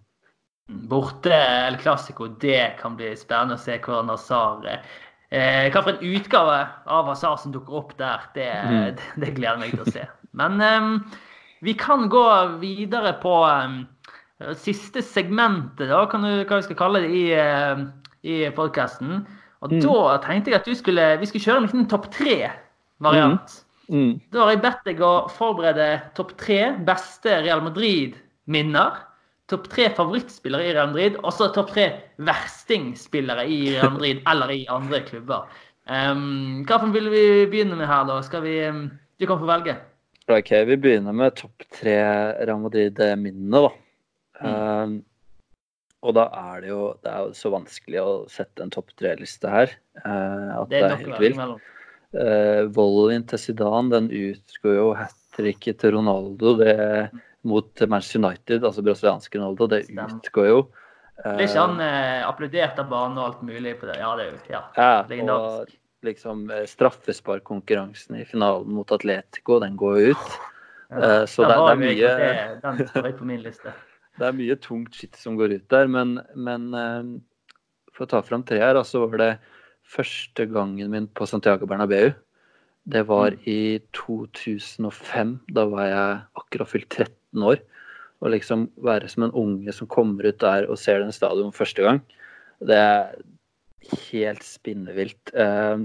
Borte eller Klassiko, det kan bli spennende å se hvordan Hazar eh, Hva for en utgave av Hazar som dukker opp der, det, Mm. det, det gleder jeg meg til å se. Men eh, vi kan gå videre på eh, siste segmentet, da, kan du, hva vi skal kalle det, i, eh, i podkasten. Og Mm. da tenkte jeg at du skulle, vi skulle kjøre en liten topp tre-variant. Mm. Da har jeg bedt deg å forberede topp tre beste Real Madrid-minner. Topp tre favorittspillere i Real Madrid, og så topp tre verstingspillere i Real Madrid eller i andre klubber. Um, hva vil vi begynne med her, da? Skal vi um, Du kan få velge. Ok, vi begynner med topp tre Real Madrid-minnene, da. Um, og da er det jo Det er så vanskelig å sette en topp tre-liste her. eh, at Det er nok er helt vilt. Uh, volleyen til Zidane, den utgår jo hat tricket til Ronaldo det, mot Manchester United, altså brasilianske Ronaldo. Det Stem. utgår jo. Blir ikke han eh, applaudert av banen og alt mulig på det? Ja, det er jo ja. Ja, og legendarisk. liksom eh, straffesparkkonkurransen i finalen mot Atletico, den går jo ut. Eh, så det, det er mye det- Den står på min liste. Det er mye tungt skitt som går ut der, men, men eh, for å ta fram tre her, så var det første gangen min på Santiago Bernabeu. Det var i 2005. Da var jeg akkurat fylt 13 år. Å liksom være som en unge som kommer ut der og ser den stadion første gang, det er helt spinnevilt. Eh,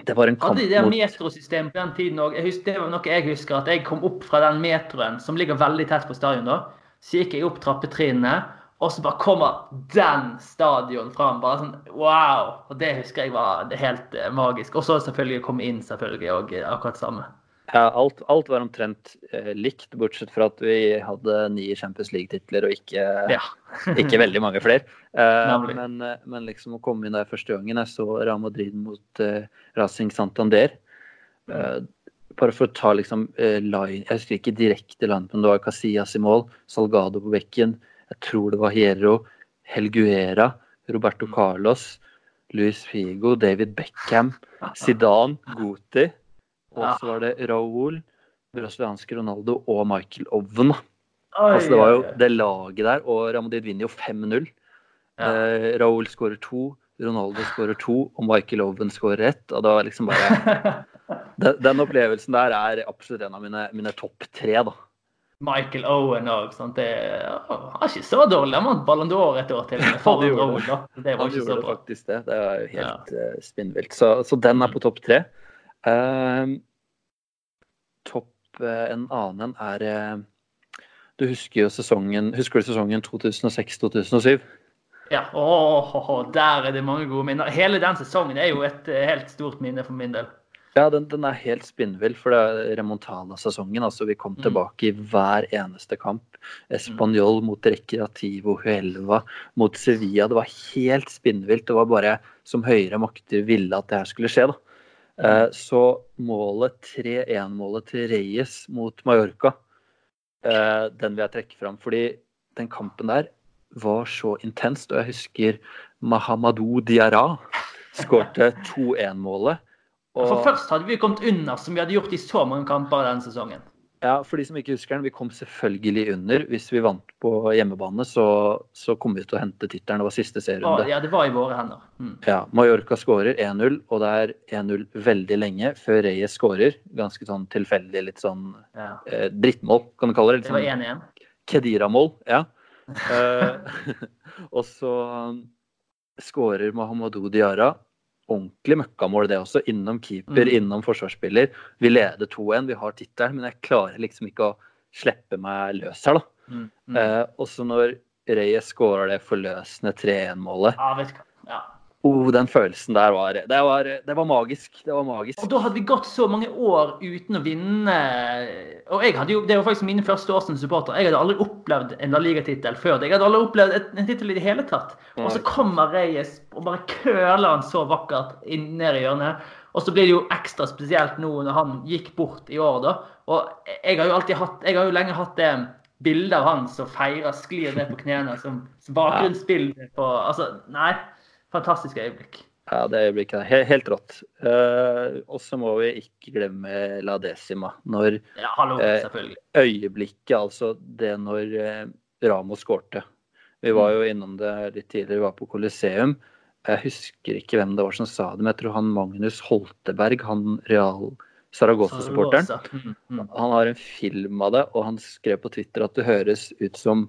Det var en kamp Hadde de det metrosystemet på den tiden òg? Det var noe jeg husker. At jeg kom opp fra den metroen som ligger veldig tett på stadion da. Så gikk jeg opp trappetrinnene, og så bare kommer den stadion fram. Bare sånn wow! Og det husker jeg var helt eh, magisk. Og så selvfølgelig komme inn, selvfølgelig, og eh, akkurat samme. Ja, alt, alt var omtrent eh, likt, bortsett fra at vi hadde ni Champions League-titler og ikke, Ja. ikke veldig mange flere. Eh, men, men liksom å komme inn der første gangen jeg så Real Madrid mot eh, Racing Santander eh, Bare for å ta liksom eh, line Jeg husker ikke direkte line, men det var Casillas i mål, Salgado på bekken, jeg tror det var Hierro, Helguera, Roberto Mm. Carlos, Luis Figo, David Beckham, Zidane, Guti. Og så var det Raúl, brasilianske Ronaldo og Michael Owen. Altså, det var jo det laget der, og Ramadid vinner jo 5-0. Ja. Eh, Raúl skårer to, Ronaldo skårer to, og Michael Owen skårer ett. Og det var liksom bare den, den opplevelsen der er absolutt en av mine, mine topp tre, da. Michael Owen òg. Det var ikke så dårlig. Han vant Ballon d'Or et år til. Han gjorde Owen, da. Det var Han gjorde faktisk det. Det var jo helt eh, spinnvilt. Så, så den er på topp tre. Uh, topp uh, en annen er eh, Du husker jo sesongen Husker du sesongen 2006-2007? Ja, åh, der er det mange gode minner. Hele den sesongen er jo et helt stort minne for min del. Ja, den, den er helt spinnvill, for det er remontada-sesongen. Altså, vi kom Mm. tilbake i hver eneste kamp. Español mot Recreativo Huelva, mot Sevilla. Det var helt spinnvilt. Det var bare som høyere makter ville at det her skulle skje, da. Eh, så målet 3-1-målet til Reyes mot Mallorca, eh, den vil jeg trekke fram. Fordi den kampen der var så intenst. Og jeg husker Mahamadou Diarra skårte 2-1-målet. For først hadde vi kommet under, som vi hadde gjort i så mange kamper denne sesongen. Ja, for de som ikke husker den, vi kom selvfølgelig under. Hvis vi vant på hjemmebane, så, så kom vi til å hente tittelen. Det var siste Og, serierunde. ja, det var i våre hender. Mm. Ja, Mallorca skårer 1-0, og det er 1-0 veldig lenge før Reyes skårer. Ganske sånn tilfeldig, litt sånn Ja. eh, drittmål, kan du kalle det. Det var Litt sånn 1-1. Kedira-mål, ja. Eh, og så skårer Mahamadou Diarra. Ordentlig møkkamål, det også. Innom keeper, Mm. innom forsvarsspiller. Vi leder 2-1, vi har tittelen, men jeg klarer liksom ikke å slippe meg løs her, da. Mm. Mm. Eh, også når Reyes skårer det forløsende 3-1-målet Ja. Ja. Oh, Den følelsen der var det, var det var magisk. Det var magisk. Og da hadde vi gått så mange år uten å vinne. Og jeg hadde jo, Det var faktisk mine første år som supporter. Jeg hadde aldri opplevd en La Liga-tittel før. Jeg hadde aldri opplevd et- en tittel i det hele tatt. Og så kommer Reyes og bare køler han så vakkert inn ned i hjørnet. Og så blir det jo ekstra spesielt nå når han gikk bort i år, da. Og jeg har jo alltid hatt, jeg har jo lenge hatt det bildet av han som feirer, sklir ned på knærne som, som bakgrunnsbilde på Altså, nei. Fantastisk øyeblikk. Ja, det øyeblikket er helt, helt rått. Uh, og så må vi ikke glemme La Decima. Når Ja, hallo, uh, øyeblikket, altså det når uh, Ramos skårte. Vi var jo innom det litt tidligere, vi var på Coliseum. Jeg husker ikke hvem det var som sa det, men jeg tror han Magnus Holteberg, han Real Saragossa-supporteren. Mm, mm. han har en film av det, og han skrev på Twitter at det høres ut som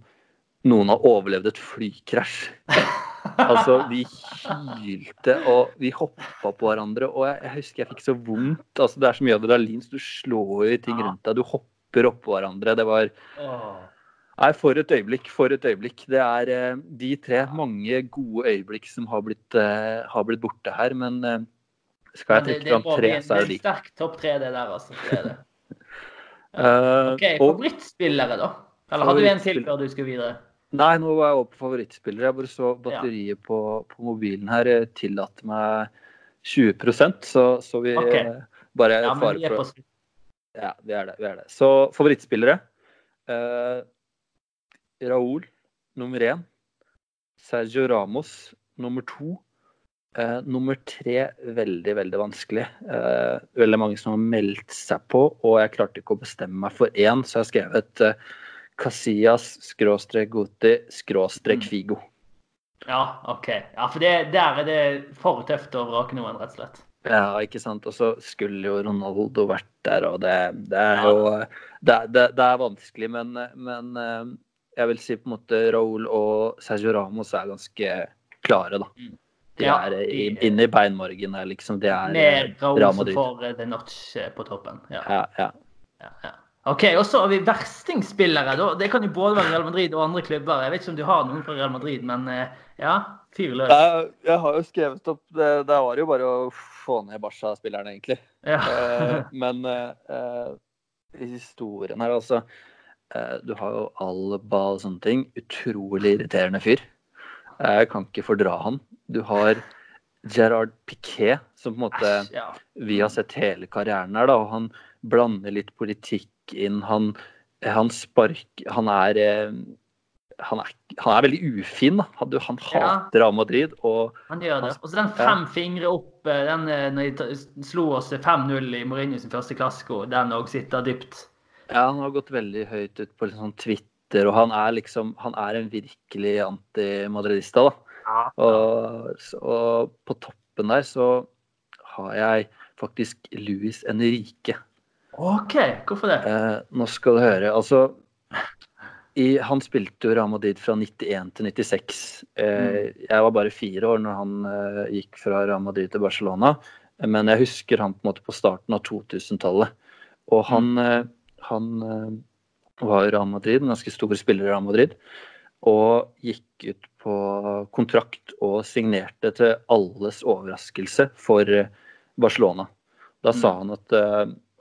noen har overlevd et flykrasj. Altså, vi hylte, og vi hoppa på hverandre, og jeg, jeg husker jeg fikk så vondt. Altså, det er så mye adrenalin, så du slår i ting rundt deg. Du hopper oppå hverandre. Det var Nei, for et øyeblikk. For et øyeblikk. Det er eh, de tre mange gode øyeblikk som har blitt, eh, har blitt borte her, men eh, skal jeg trekke fram tre, så er det de. Det de. er sterk topp tre, det der, altså. Det er det. Ja. OK, og, favorittspillere, da? Eller hadde du en til før du skulle videre? Nei, nå var jeg over på favorittspillere. Jeg bare så batteriet på, på mobilen her tillater meg 20% så, så vi Ok. eh, bare Ja, men fare vi er for på Ja, vi er det. Vi er det. Så favorittspillere. Eh, Raúl nummer én. Sergio Ramos nummer to. Eh, nummer tre veldig, veldig vanskelig. Eh, veldig mange som har meldt seg på, og jeg klarte ikke å bestemme meg for én, så jeg har skrevet eh, Casillas skråstrek Goti skråstrek Mm. Figo. Ja, OK. Ja, For det, der er det for tøft å vrake noen, rett og slett. Ja, ikke sant. Og så skulle jo Ronaldo vært der, og det, det er jo det, det, det er vanskelig, men, men eh, jeg vil si på en måte Raúl og Sergio Ramos er ganske klare, da. De Ja, er i, inne i beinmargen her, liksom. Det er Med Raúl som får the notch eh, på toppen. Ja. Ja, ja. Ja, ja. OK, og så har vi verstingspillere. Det kan jo både være Real Madrid og andre klubber. Jeg vet ikke om du har noen fra Real Madrid, men eh, ja, fyr løs. Jeg, jeg har jo skrevet opp det, det var jo bare å få ned Barca-spillerne, egentlig. Ja. Eh, men eh, eh, historien her, altså eh, Du har jo Alba og sånne ting. Utrolig irriterende fyr. Jeg kan ikke fordra han. Du har Gerard Piquet, som på en måte Æsj, ja. vi har sett hele karrieren her, da, og han blander litt politikk inn. Han, han spark... Han er eh, han er, han er veldig ufin. Han, han Ja. hater Real Madrid. og Han gjør det. Og så den fem fingre opp, eh, den eh, når de slo oss 5-0 i Mourinho sin første klassiko, den òg sitter dypt. Ja, han har gått veldig høyt ut på sånn Twitter, og han er liksom Han er en virkelig antimadridista, da. Og, og på toppen der så har jeg faktisk Luis Enrique. OK, hvorfor det? Eh, nå skal du høre. Altså i, Han spilte jo Real Madrid fra 91 til 96. Eh, Jeg var bare fire år når han eh, gikk fra Real Madrid til Barcelona. Men jeg husker han på en måte på starten av 2000-tallet. Og han, eh, han eh, var i Real Madrid, en ganske stor spiller i Real Madrid. Og gikk ut på kontrakt og signerte til alles overraskelse for eh, Barcelona. Da sa han at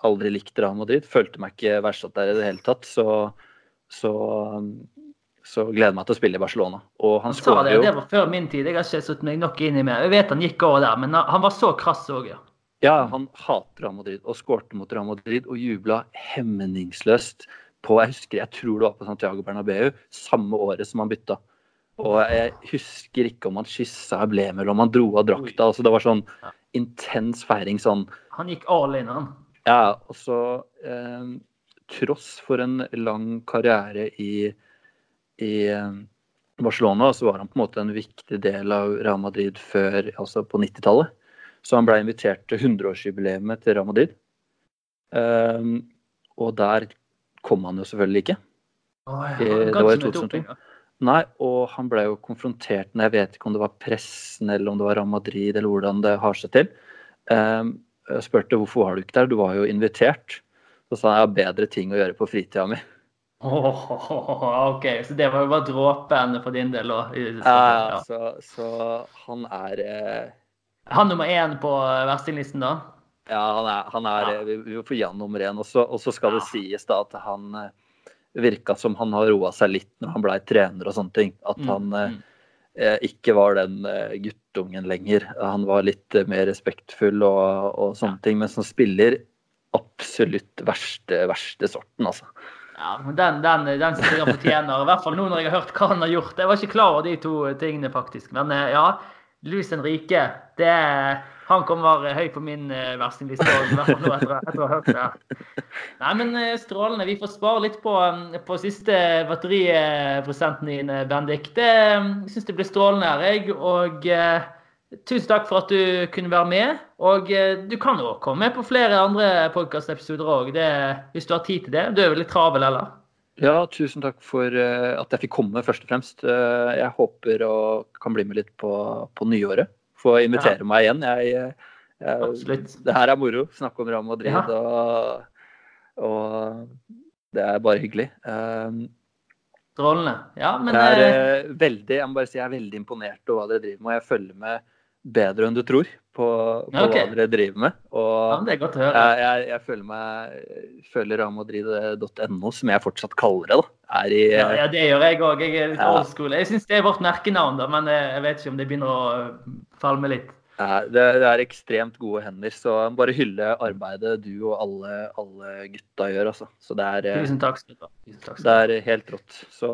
aldri likte Real Madrid, følte meg ikke verdsatt der i det hele tatt. Så, så, så gleder meg til å spille i Barcelona. Og han Han sa det, jo det var før min tid. Jeg har ikke satt meg nok inn i mer. Jeg vet han gikk over der, men han var så krass òg, ja. Ja, han hater Real Madrid og skårte mot Real Madrid og jubla hemningsløst på Jeg husker, jeg tror det var på Santiago Bernabeu, samme året som han bytta. Og jeg husker ikke om han kyssa emblemet eller om han dro av drakta. Altså, det var sånn intens feiring sånn. Han gikk all in, han. Ja, altså eh, Tross for en lang karriere i, i eh, Barcelona, så var han på en måte en viktig del av Real Madrid før, altså på 90-tallet. Så han ble invitert til 100-årsjubileet til Real Madrid. Eh, og der kom han jo selvfølgelig ikke. Oh, ja. Eh, det var i ikke møte 2002. Nei, og han ble jo konfrontert med Jeg vet ikke om det var pressen eller om det var Real Madrid eller hvordan det har seg til. Um, jeg spurte hvorfor var du ikke der, du var jo invitert. Så sa han jeg har bedre ting å gjøre på fritida mi. Åh, OK, så det var jo bare dråpen for din del. òg? Ja, så, så han er eh, Han nummer én på verstinglisten, da? Ja, han er, han er Ja. vi, får gi han nummer én. Og så, skal ja. det sies da at han eh, virka som han har roa seg litt når han blei trener og sånne ting. At Mm, han mm, mm. Eh, ikke var den eh, guttungen lenger. Han var litt eh, mer respektfull og, og sånne ting. Men som spiller absolutt verste, verste sorten, altså. Ja, den, den, den jeg fortjener. I hvert fall nå når jeg har hørt hva han har gjort. Jeg var ikke klar over de to tingene, faktisk. Men ja, Luis Henrique, det, han kommer høy på min eh, verstingliste etter, etter å ha hørt det. Nei, men eh, strålende. Vi får spare litt på, eh, på siste batteriprosenten din, eh, Bendik. Det eh, syns det blir strålende her, jeg. Og eh, tusen takk for at du kunne være med. Og eh, du kan jo komme med på flere andre podkastepisoder òg, hvis du har tid til det. Du er vel litt travel, eller? Ja, tusen takk for eh, at jeg fikk komme, først og fremst. Eh, jeg håper å kan bli med litt på, på nyåret. Få invitere meg igjen. Jeg, jeg, Absolutt. det her er moro. Snakke om Real Madrid, Ja. og, og det er bare hyggelig. Eh, Strålende. Ja, men jeg er eh, eh, veldig jeg må bare si jeg er veldig imponert over hva dere driver med. og Jeg følger med bedre enn du tror på, på okay. hva dere driver med. ja, Det er godt å høre. jeg, jeg, jeg føler meg føler ramadrid.no, som jeg fortsatt kaller det, da, er i Ja, ja, det gjør jeg òg. Jeg er litt Ja. old. Jeg syns det er vårt merkenavn, da, men eh, jeg vet ikke om det begynner å falme litt. Ja, det, det er ekstremt gode hender, så bare hylle arbeidet du og alle, alle gutta gjør, altså. Så det er, eh, Tusen takk. Tusen takk. det er helt rått. Så,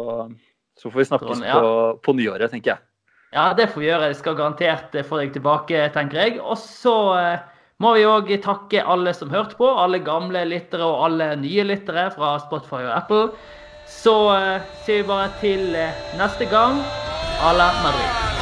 så får vi snakkes Sånn, på, på nyåret, tenker jeg. Ja, det får vi gjøre. Jeg skal garantert eh, få deg tilbake, tenker jeg. Og så eh, må vi òg takke alle som hørte på. Alle gamle lyttere og alle nye lyttere fra Spotify og Apple. Så eh, sier vi bare til neste gang. À la Madrid.